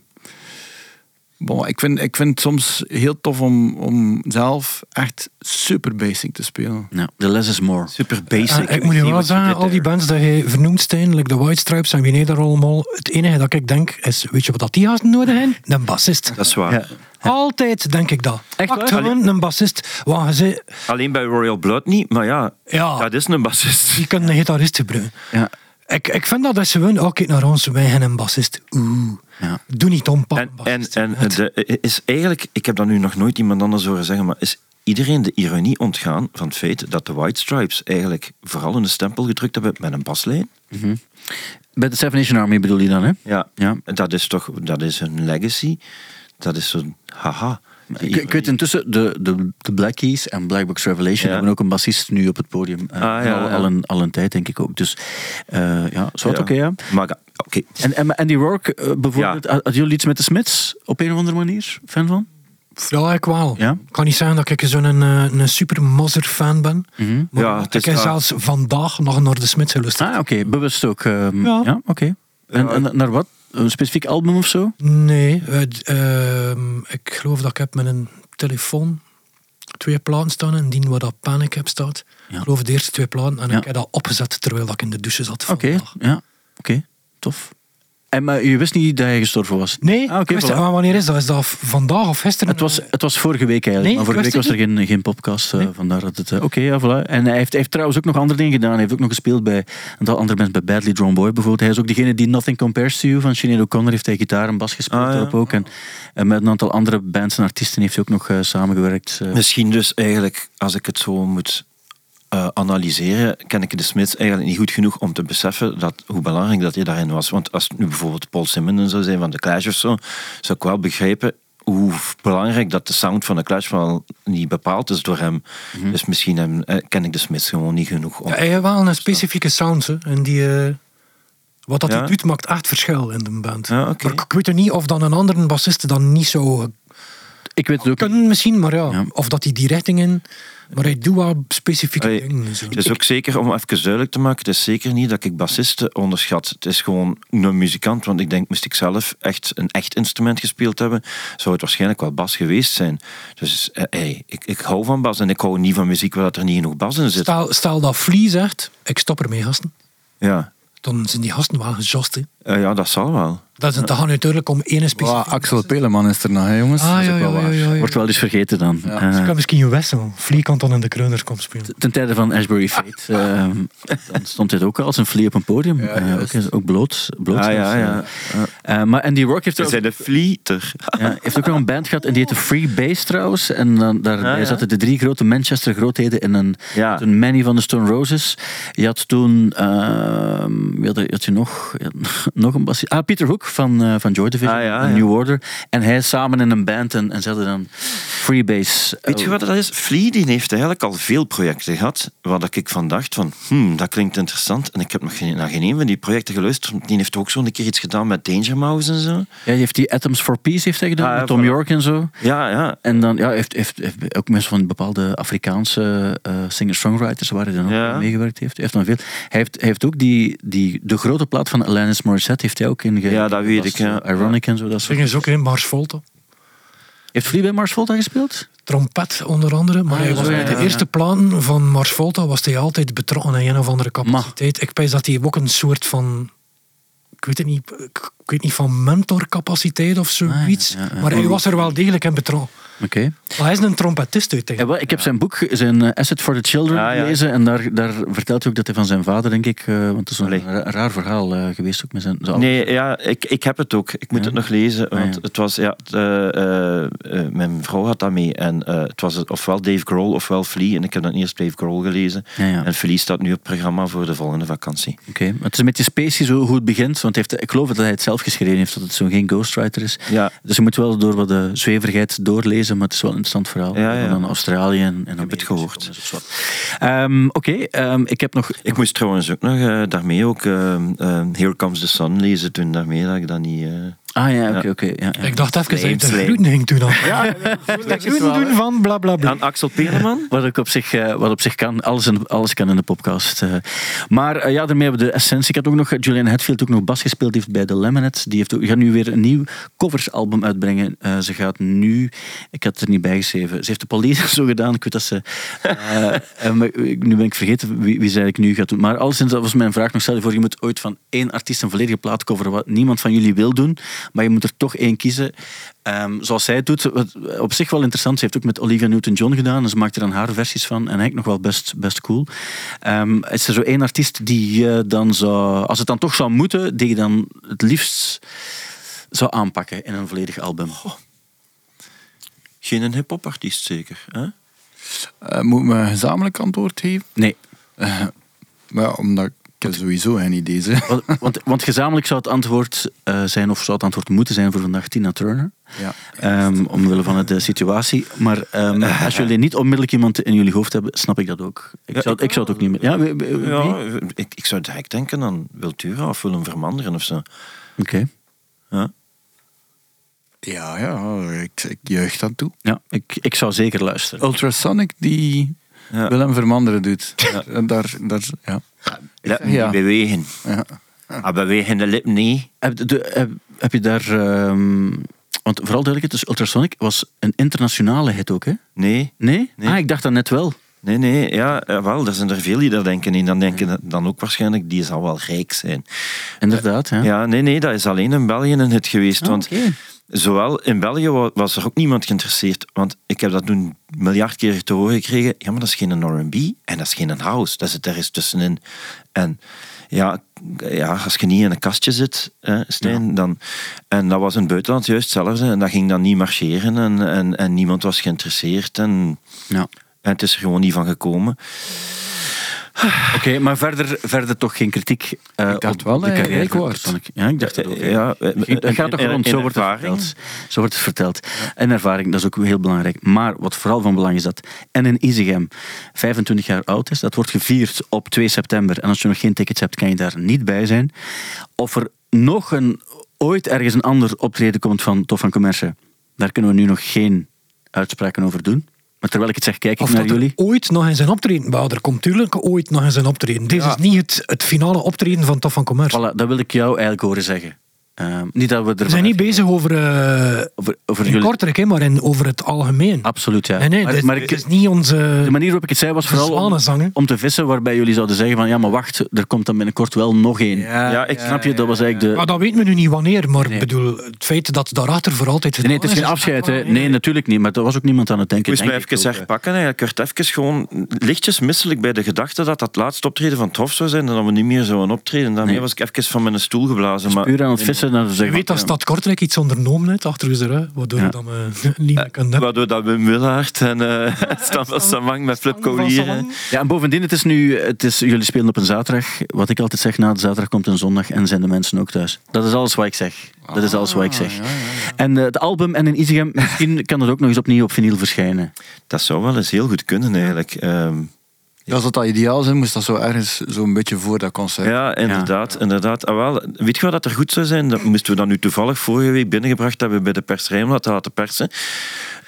bon, ik, vind, ik vind het soms heel tof om, om zelf echt super basic te spelen. Ja. The less is more. Super basic. Eh, ik moet je wel zeggen, al die bands dat je vernoemd zijn, like de White Stripes en wie nee daar allemaal, het enige dat ik denk is, weet je wat dat die gasten nodig hebben? Een bassist. Dat is waar. Ja. Altijd denk ik dat. Echt Pakt waar? gewoon een bassist. Want zei, Alleen bij Royal Blood niet, maar ja, Ja. dat is een bassist. je kunt een gitarist gebruiken. Ja. Ik, ik vind dat als ze gewoon, oh kijk naar ons, wij hebben een bassist. Oeh, Ja. doe niet om, En, en, en de, is eigenlijk, ik heb dat nu nog nooit iemand anders horen zeggen, maar is iedereen de ironie ontgaan van het feit dat de White Stripes eigenlijk vooral een stempel gedrukt hebben met een baslijn? Bij de Seven Nation Army bedoel je dan, hè? Ja, Ja. dat is toch dat is hun legacy. Dat is zo'n haha. Ik, ik weet intussen, de, de, de Black Keys en Black Box Revelation Ja. hebben ook een bassist nu op het podium. Eh, Ah, ja, al, ja. al, een, al een tijd, denk ik ook. Dus eh, ja, zo oké, ja. Maar oké. En, en Andy Rourke, eh, bijvoorbeeld, Ja. had jullie iets met de Smiths op een of andere manier? Fan van? Ja, ik wel. Ja? Ik kan niet zeggen dat ik zo'n een, een super Mozart fan ben. Mhm. Maar Ja, het ik is heb zelfs vandaag nog naar de Smits geluisterd. Ah, oké, bewust ook. ehm, ja, Ja. oké. En, Ja. en naar wat? Een specifiek album of zo? Nee, ehm, ik geloof dat ik heb met een telefoon twee platen staan en die waar dat Panic heb staat. Ja. Ik geloof de eerste twee platen en Ja. ik heb dat opgezet terwijl ik in de douche zat. Oké, ja, oké, tof. En maar je wist niet dat hij gestorven was? Nee, Ah, wist voilà. het. Maar wanneer is dat? Is dat vandaag of gisteren? Het was, het was vorige week eigenlijk, Nee, maar vorige week was er geen, geen podcast, eh, vandaar dat het... eh, Oké, ja, voilà. En hij heeft, hij heeft trouwens ook nog andere dingen gedaan. Hij heeft ook nog gespeeld bij een aantal andere mensen, bij Badly Drawn Boy bijvoorbeeld. Hij is ook degene die Nothing Compares to You van Sinead O'Connor heeft hij gitaar en bas gespeeld Ah, ja. ook. En, en met een aantal andere bands en artiesten heeft hij ook nog eh, samengewerkt. Misschien dus eigenlijk, als ik het zo moet eh, analyseren, ken ik de Smiths eigenlijk niet goed genoeg om te beseffen dat, hoe belangrijk dat hij daarin was. Want als het nu bijvoorbeeld Paul Simon zou zijn van de Clash of zo, zou ik wel begrijpen hoe belangrijk dat de sound van de Clash wel niet bepaald is door hem. Dus misschien hem, eh, ken ik de Smiths gewoon niet genoeg om... Ja, hij heeft wel een specifieke sound. Hè. En die, eh, wat dat Ja? hij doet, maakt echt verschil in de band. Ja. Maar ik, ik weet er niet of dan een andere bassist dan niet zo ik weet het ook. kunnen misschien, maar ja, Ja. Of dat hij die richting in... Maar hij doet wel specifieke Allee, dingen. Zo. Het is ook zeker, om even duidelijk te maken, het is zeker niet dat ik bassisten onderschat. Het is gewoon een muzikant, want ik denk, moest ik zelf echt een echt instrument gespeeld hebben, zou het waarschijnlijk wel bas geweest zijn. Dus eh, hey, ik, ik hou van bas en ik hou niet van muziek waar er niet genoeg bas in zit. Stel, stel dat Flea zegt, ik stop ermee gasten. Ja, Dan zijn die gasten wel gejost. Hè. Eh, ja dat zal wel. Dat, is, dat gaat natuurlijk om één Wow, specifieke... Axel Peleman is er nog, hè, jongens. Ah, Dat is ja, ook ja, wel ja, waar. ja, ja. Wordt wel eens vergeten dan. Ja. Eh, Ik kan misschien een wissel. Flea kan dan in de kreuners komen spelen. ten tijde van Ashbury Fate eh, dan stond hij ook al als een vlie op een podium. Ja, Eh, ook, ook bloot. bloot Ah, ja, ja. maar Andy Rourke heeft Ze ook zijn de heeft ook nog een band gehad en die heette Free Bass trouwens. En dan, daarbij Ah, ja. zaten de drie grote Manchester grootheden in een, Ja. een Manny van de Stone Roses. Je had toen, ehm, wie had, je- had je nog, je had nog een bassist. Ah, Peter Hook van, eh, van Joy Division, Ah, ja, van ja. New Order. En hij samen in een band en, en ze hadden dan Free Bass. Weet je wat dat is? Flea die heeft eigenlijk al veel projecten gehad, waar ik van dacht van, hmm, dat klinkt interessant. En ik heb nog geen, naar geen een van die projecten geluisterd. Die heeft ook zo een keer iets gedaan met Danger Mouse en zo. Ja, die heeft die Atoms for Peace heeft hij gedaan, Ah, met Tom. York en zo. Ja, ja. En dan ja, heeft, heeft, heeft ook mensen van bepaalde Afrikaanse eh, singer-songwriters waar hij dan ook Ja. meegewerkt heeft. Hij heeft dan veel. Hij heeft, hij heeft ook die, die, de grote plaat van Alanis Morissette heeft hij ook in ge- Ja, dat weet ik. Ja. Ironic en zo, dat soort. eens ook in Mars Volta. Heeft Flea bij Mars Volta gespeeld? Trompet onder andere. Maar Ah, hij was zo, bij ja, de eerste platen van Mars Volta was hij altijd betrokken in een of andere capaciteit. Ik pijs dat hij ook een soort van... Ik weet het niet, ik weet niet van mentorcapaciteit of zoiets. Ah, ja, ja. Maar hij was er wel degelijk in betrokken. Oké. Maar hij is een trompetist Ja, uiteindelijk. wel, ik heb zijn boek, zijn eh, Asset for the Children, Ah, ja. gelezen. En daar, daar vertelt hij ook dat hij van zijn vader, denk ik... eh, want het is een ra- raar verhaal eh, geweest ook met zijn... zijn Nee, ja, ik, ik heb het ook. Ik moet Ja? het nog lezen. Ah, Want ja. het was, ja, eh, eh, eh, mijn vrouw had dat mee. En eh, het was ofwel Dave Grohl ofwel Flea. En ik heb dan eerst Dave Grohl gelezen. Ja, ja. En Flea staat nu op het programma voor de volgende vakantie. Oké, maar het is een beetje spacey zo hoe het begint. Want hij heeft, ik geloof dat hij het zelf geschreven heeft, dat het zo geen ghostwriter is. Ja, Dus je moet wel door wat de zweverigheid doorlezen, maar het is wel een interessant verhaal. Ja, ja. Van Australië en, en heb het gehoord. Dus. Ehm, Oké, ehm, ik heb nog... ik moest trouwens ook nog eh, daarmee ook eh, eh, Here Comes the Sun lezen toen daarmee dat ik dat niet... Ah ja, oké, oké. ja, ja. Ik dacht even dat je de Slijm. groeten ging doen. Dan. Ja, de groeten doen van bla bla bla. Aan Axel Peleman? Wat, ik op zich, eh, wat op zich kan, alles, in, alles kan in de podcast. eh. Maar eh, ja, daarmee hebben we de essentie. Ik had ook nog, Julian Hetfield ook nog bas gespeeld heeft bij de Lemonheads. Die heeft ook, gaat nu weer een nieuw coversalbum uitbrengen. Eh, ze gaat nu, ik had het er niet bij geschreven, ze heeft de police zo gedaan. Ik weet dat ze, nu ben ik vergeten wie, wie ze eigenlijk nu gaat doen. Maar alleszins, dat was mijn vraag nog. Stel je voor, je moet ooit van één artiest een volledige plaat coveren, wat niemand van jullie wil doen. Maar je moet er toch één kiezen. Ehm, zoals zij het doet, wat op zich wel interessant. Ze heeft ook met Olivia Newton-John gedaan. En ze maakt er dan haar versies van. En eigenlijk nog wel best, best cool. Ehm, is er zo één artiest die je dan zou... Als het dan toch zou moeten, die je dan het liefst zou aanpakken in een volledig album? Geen een hip-hop artiest zeker. Hè? Eh, moet me een gezamenlijk antwoord geven? Nee. Eh, maar omdat ik heb sowieso geen idee. Want, want, want gezamenlijk zou het antwoord eh, zijn, of zou het antwoord moeten zijn voor vandaag Tina Turner. Ja. Ehm, omwille van de situatie. Maar ehm, als jullie niet onmiddellijk iemand in jullie hoofd hebben, snap ik dat ook. Ik, Ja, zou, ik ik zou het ook niet meer. Ja, wie- wie- wie? Ja, ik, ik zou direct denken aan Wiltura of Willem Vermanderen of zo. Oké. Ja. Ja, ja, ik, ik juich dat toe. Ja, ik, ik zou zeker luisteren. Ultrasonic die Ja. Willem Vermanderen doet. En Daar, daar, ja. Me Ja. niet bewegen. Ja. Ah, bewegen de lip niet. Heb, de, heb, heb je daar... ehm, want vooral duidelijk, dus Ultrasonic was een internationale hit ook, hè? Nee, Nee? Nee. Ah, ik dacht dat net wel. nee, nee. Ja, eh, wel, er zijn er veel die daar denken in. Dan denken dan ook waarschijnlijk, die zal wel rijk zijn. Inderdaad, ja. Ja, nee, nee, dat is alleen in België een hit geweest. Ah, want oké. Zowel in België wa- was er ook niemand geïnteresseerd. Want ik heb dat toen miljard keer te horen gekregen. Ja, maar dat is geen R&B en dat is geen house. Dat zit er eens tussenin. En ja, ja, als je niet in een kastje zit, hè, Stijn, dan... En dat was in het buitenland juist hetzelfde. En dat ging dan niet marcheren. En, en, en niemand was geïnteresseerd. En, Ja. en het is er gewoon niet van gekomen. Oké, maar verder, verder toch geen kritiek. eh, Ik dacht op wel, de carrière. Ultrasonic. Ja, ik dacht ook. Ja, eh, Dat gaat toch rond, zo wordt, het verteld. zo wordt het verteld. En ervaring, dat is ook heel belangrijk. Maar wat vooral van belang is dat en in Isegem 25 jaar oud is. Dat wordt gevierd op 2 september. En als je nog geen tickets hebt, kan je daar niet bij zijn. Of er nog een, ooit ergens een ander optreden komt van Tof van Commerce, daar kunnen we nu nog geen uitspraken over doen. Maar terwijl ik het zeg, kijk ik Of naar dat er jullie. ooit nog eens een optreden. Er komt tuurlijk ooit nog eens een optreden. Dit is niet het, het finale optreden van Tof van Commerce. Voilà, dat wil ik jou eigenlijk horen zeggen. Ehm, niet dat we er We zijn niet bezig over, eh over, over in jullie. Kortrijk, hè, maar in, over het algemeen. Absoluut, ja. Nee, nee, maar, dit, maar ik, is niet onze... de manier waarop ik het zei was vooral om, om te vissen, waarbij jullie zouden zeggen van ja, maar wacht, er komt dan binnenkort wel nog één. Ja, ik Snap je? Dat was eigenlijk de... Maar dat weten we nu niet wanneer, maar Nee. bedoel, het feit dat daarachter voor altijd... Nee, nee, het is geen afscheid. Hè. Nee, natuurlijk niet. Maar er was ook niemand aan het denken. Ik moest mij even hè. herpakken. Eigenlijk. Ik werd even gewoon lichtjes misselijk bij de gedachte dat dat laatste optreden van het Hof zou zijn en dat we niet meer zouden optreden. Daarmee Nee. was ik even van mijn stoel geblazen. Maar Puur aan het vissen. Dan Je weet dat Stad Kortrijk iets ondernomen heeft achter rug, waardoor Ja. je dan eh, niet meer kunt hebben. Waardoor dat Wim Willaert en eh Stan van Samang met Flip Collier. ja. en bovendien, het is nu, het is, jullie spelen op een zaterdag. Wat ik altijd zeg, na de zaterdag komt een zondag en zijn de mensen ook thuis. Dat is alles wat ik zeg. Dat is alles wat ik zeg. En eh, het album en in Isegem, misschien kan het ook nog eens opnieuw op vinyl verschijnen. Dat zou wel eens heel goed kunnen eigenlijk. Ehm, Ja, als dat ideaal zijn, moest dat zo ergens zo'n beetje voor dat concert. ja, inderdaad. inderdaad. Ah, wel, weet je wat dat er goed zou zijn? Dat moesten we dan nu toevallig vorige week binnengebracht hebben bij de pers Rijnmond te laten persen.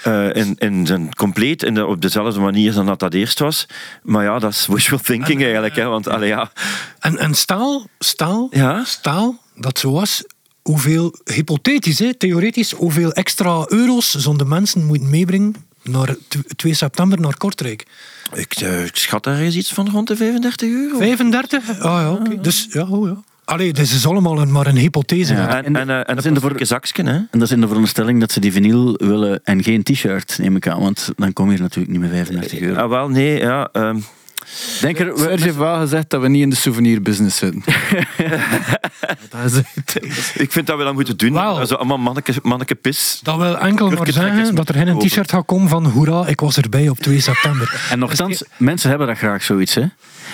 Eh, in, in zijn compleet, in de, op dezelfde manier dan dat dat eerst was. Maar ja, dat is wishful thinking eigenlijk. Hè, want allee, ja, En, en staal, staal, Ja. staal, dat zo was, hoeveel, hypothetisch, hè, theoretisch, hoeveel extra euro's zouden mensen moeten meebrengen naar tw- 2 september naar Kortrijk? Ik, eh, ik schat daar eens iets van rond de 35 euro. 35? Ah ja, oké. Dus ja, oh, ja. Allee, dit is allemaal een, maar een hypothese. Ja. hè. En, en, eh, en dat is in de voor... zakje, hè? En dat is in de veronderstelling dat ze die vinyl willen en geen t-shirt, neem ik aan. Want dan kom je er natuurlijk niet met 35 euro. Ah, wel, nee, ja. ehm, Denk er, we- heeft wel gezegd dat we niet in de souvenirbusiness zitten. dat is het. ik vind dat we dat moeten doen. Wauw. Also, allemaal manneke, manneke pis. Dat wil enkel maar zeggen dat er geen t-shirt gaat komen van hoera, ik was erbij op 2 september. En nogthans, mensen hebben dat graag zoiets. Hè?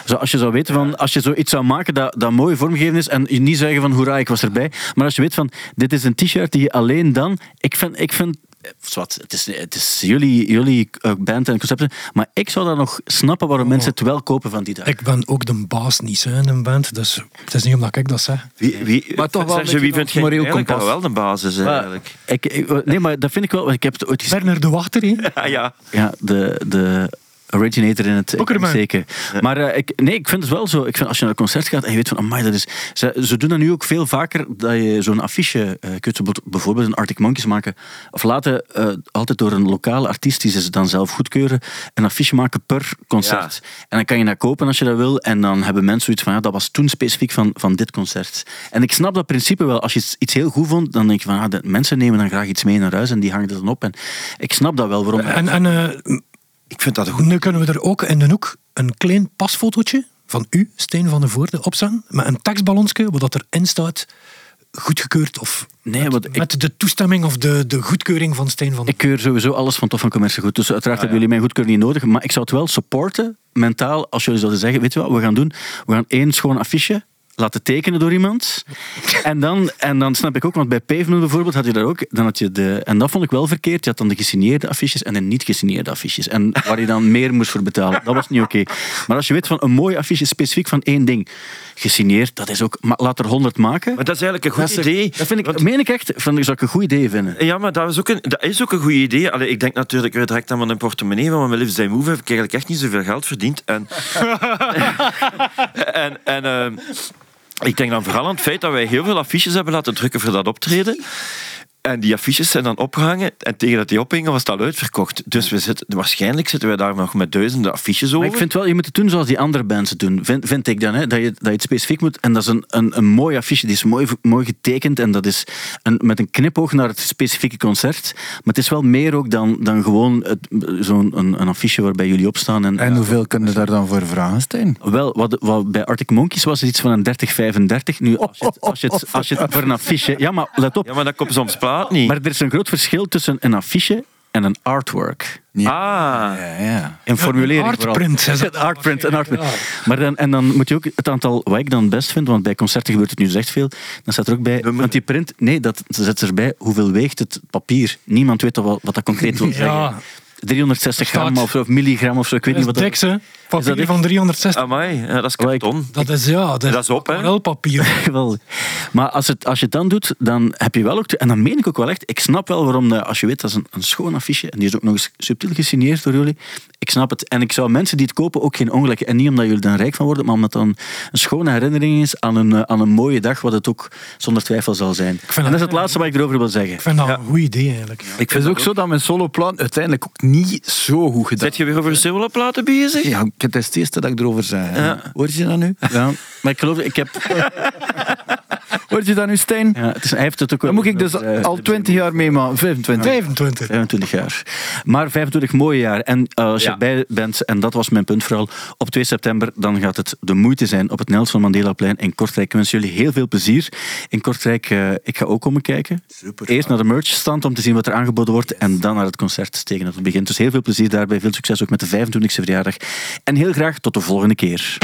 Zo, als je zou weten van, als je zoiets zou maken dat, dat mooi vormgegeven is en je niet zeggen van hoera, ik was erbij. Maar als je weet van, dit is een t-shirt die je alleen dan... Ik vind... Ik vind eh, zwart, het, is, het is jullie, jullie eh, band en concepten, maar ik zou dan nog snappen waarom mensen het wel kopen van die dag. Ik ben ook de baas niet hè, in een band, dus het is niet omdat ik dat zeg. Wie, wie, Maar toch wel wie beetje vind je moreel dat kompas. wel de basis Maar eigenlijk? ik, ik- nee, maar dat vind ik wel, want ik heb het ooit gezien. Werner de Wachter, hè. Ah, ja. Ja, de, de originator in het Boekerman. zeker. Maar eh, ik, nee, ik vind het wel zo. Ik vind als je naar een concert gaat en je weet van, amai, dat is... Ze, ze doen dat nu ook veel vaker, dat je zo'n affiche uh, kunt. Bijvoorbeeld een Arctic Monkeys maken. Of laten, eh, altijd door een lokale artiest, die ze dan zelf goedkeuren, een affiche maken per concert. En dan kan je dat kopen als je dat wil. En dan hebben mensen zoiets van, ja, dat was toen specifiek van, van dit concert. En ik snap dat principe wel. Als je iets, heel goed vond, dan denk je van, ah, de mensen nemen dan graag iets mee naar huis en die hangen er dan op. En ik snap dat wel, waarom... En, en eh, Ik vind dat goed. nu kunnen we er ook in de hoek een klein pasfotootje van u, Steen van de Voorde, opzetten. Met een tekstballonsje, waar dat erin staat, goedgekeurd of Nee, met, ik- met de toestemming of de, de goedkeuring van Steen van de Ik keur sowieso alles van Tof van Commercie goed. Dus uiteraard hebben jullie mijn goedkeuring niet nodig. Maar ik zou het wel supporten, mentaal, als jullie zouden zeggen, weet je wat we gaan doen? We gaan één schoon affiche laten tekenen door iemand. En dan, en dan snap ik ook, want bij Pavement bijvoorbeeld had je daar ook, dan had je de, en dat vond ik wel verkeerd, je had dan de gesigneerde affiches en de niet gesigneerde affiches. En waar je dan meer moest voor betalen. Dat was niet oké. Maar als je weet van een mooi affiche specifiek van één ding, gesigneerd, dat is ook, laat er honderd maken. Maar dat is eigenlijk een goed Dat idee. Dat vind ik, Want- meen ik echt, van, zou ik een goed idee vinden. Ja, maar dat is ook een, dat is ook een goed idee. Allee, ik denk natuurlijk weer direct aan mijn portemonnee. Want met Live Zijn Move heb ik eigenlijk echt niet zoveel geld verdiend. En, en, en ehm, ik denk dan vooral aan het feit dat wij heel veel affiches hebben laten drukken voor dat optreden. En die affiches zijn dan opgehangen. En tegen dat die ophingen was dat uitverkocht. Dus we zitten, waarschijnlijk zitten wij daar nog met duizenden affiches over. Maar ik vind wel, je moet het doen zoals die andere bands het doen. Vind, vind ik dan, hè? Dat, je, dat je het specifiek moet. En dat is een, een, een mooi affiche, die is mooi, mooi getekend. En dat is een, met een knipoog naar het specifieke concert. Maar het is wel meer ook dan, dan gewoon het- zo'n een, een affiche waarbij jullie opstaan. En, En hoeveel kunnen daar dan voor vragen, Stijn? Wel, wat, wat, bij Arctic Monkeys was het iets van een 30, 35. Nu, als je het, als je het, als je het voor een affiche... Ja, maar let op. Ja, maar dat komt soms niet. Maar er is een groot verschil tussen een affiche en een artwork. Ah, Ja, ja. Een formulering Een artprint, Een artprint, een artprint. Maar dan, en dan moet je ook het aantal, wat ik dan best vind, want bij concerten gebeurt het nu echt veel, dan staat er ook bij, want die print, nee, dat ze zetten erbij, hoeveel weegt het papier? Niemand weet wel wat dat concreet wil zeggen. Ja, 360 gram of, milligram of zo, ik weet dat niet wat hè. Papier van 360. amai, ja, dat is karton. Dat is, ja, dat is, Dat is op, hè. Geweldig. Maar als, het, als je het dan doet, dan heb je wel ook... En dan meen ik ook wel echt... Ik snap wel waarom, de, als je weet, dat is een, een schoon affiche. En die is ook nog eens subtiel gesigneerd door jullie. Ik snap het. En ik zou mensen die het kopen ook geen ongelijk... En niet omdat jullie er rijk van worden, maar omdat het dan een schone herinnering is aan een, eh, aan een mooie dag, wat het ook zonder twijfel zal zijn. En vind dat is dat- het laatste wat ik erover wil zeggen. Ik vind dat een goed idee, eigenlijk. Ik vind het ook zo dat mijn soloplan uiteindelijk ook niet zo goed gedaan Zet je weer over soloplaten bezig? Ja, het is het eerste dat ik erover zei. Hoor je dat nu? Ja, maar ik geloof... Ik heb, Hoor je dat nu, Stijn? ja, het is, hij heeft het ook wel... Dan moet ik dus eh, al 20 jaar meemaken. 25. 25. 25 jaar. Maar 25 mooie jaar. En uh, als je erbij bent, en dat was mijn punt vooral, op 2 september, dan gaat het de moeite zijn op het Nelson Mandelaplein in Kortrijk. Ik wens jullie heel veel plezier in Kortrijk. eh, ik ga ook komen kijken. Eerst naar de merchstand om te zien wat er aangeboden wordt en dan naar het concert tegen het begin. Dus heel veel plezier daarbij. Veel succes ook met de 25e verjaardag. En heel graag tot de volgende keer.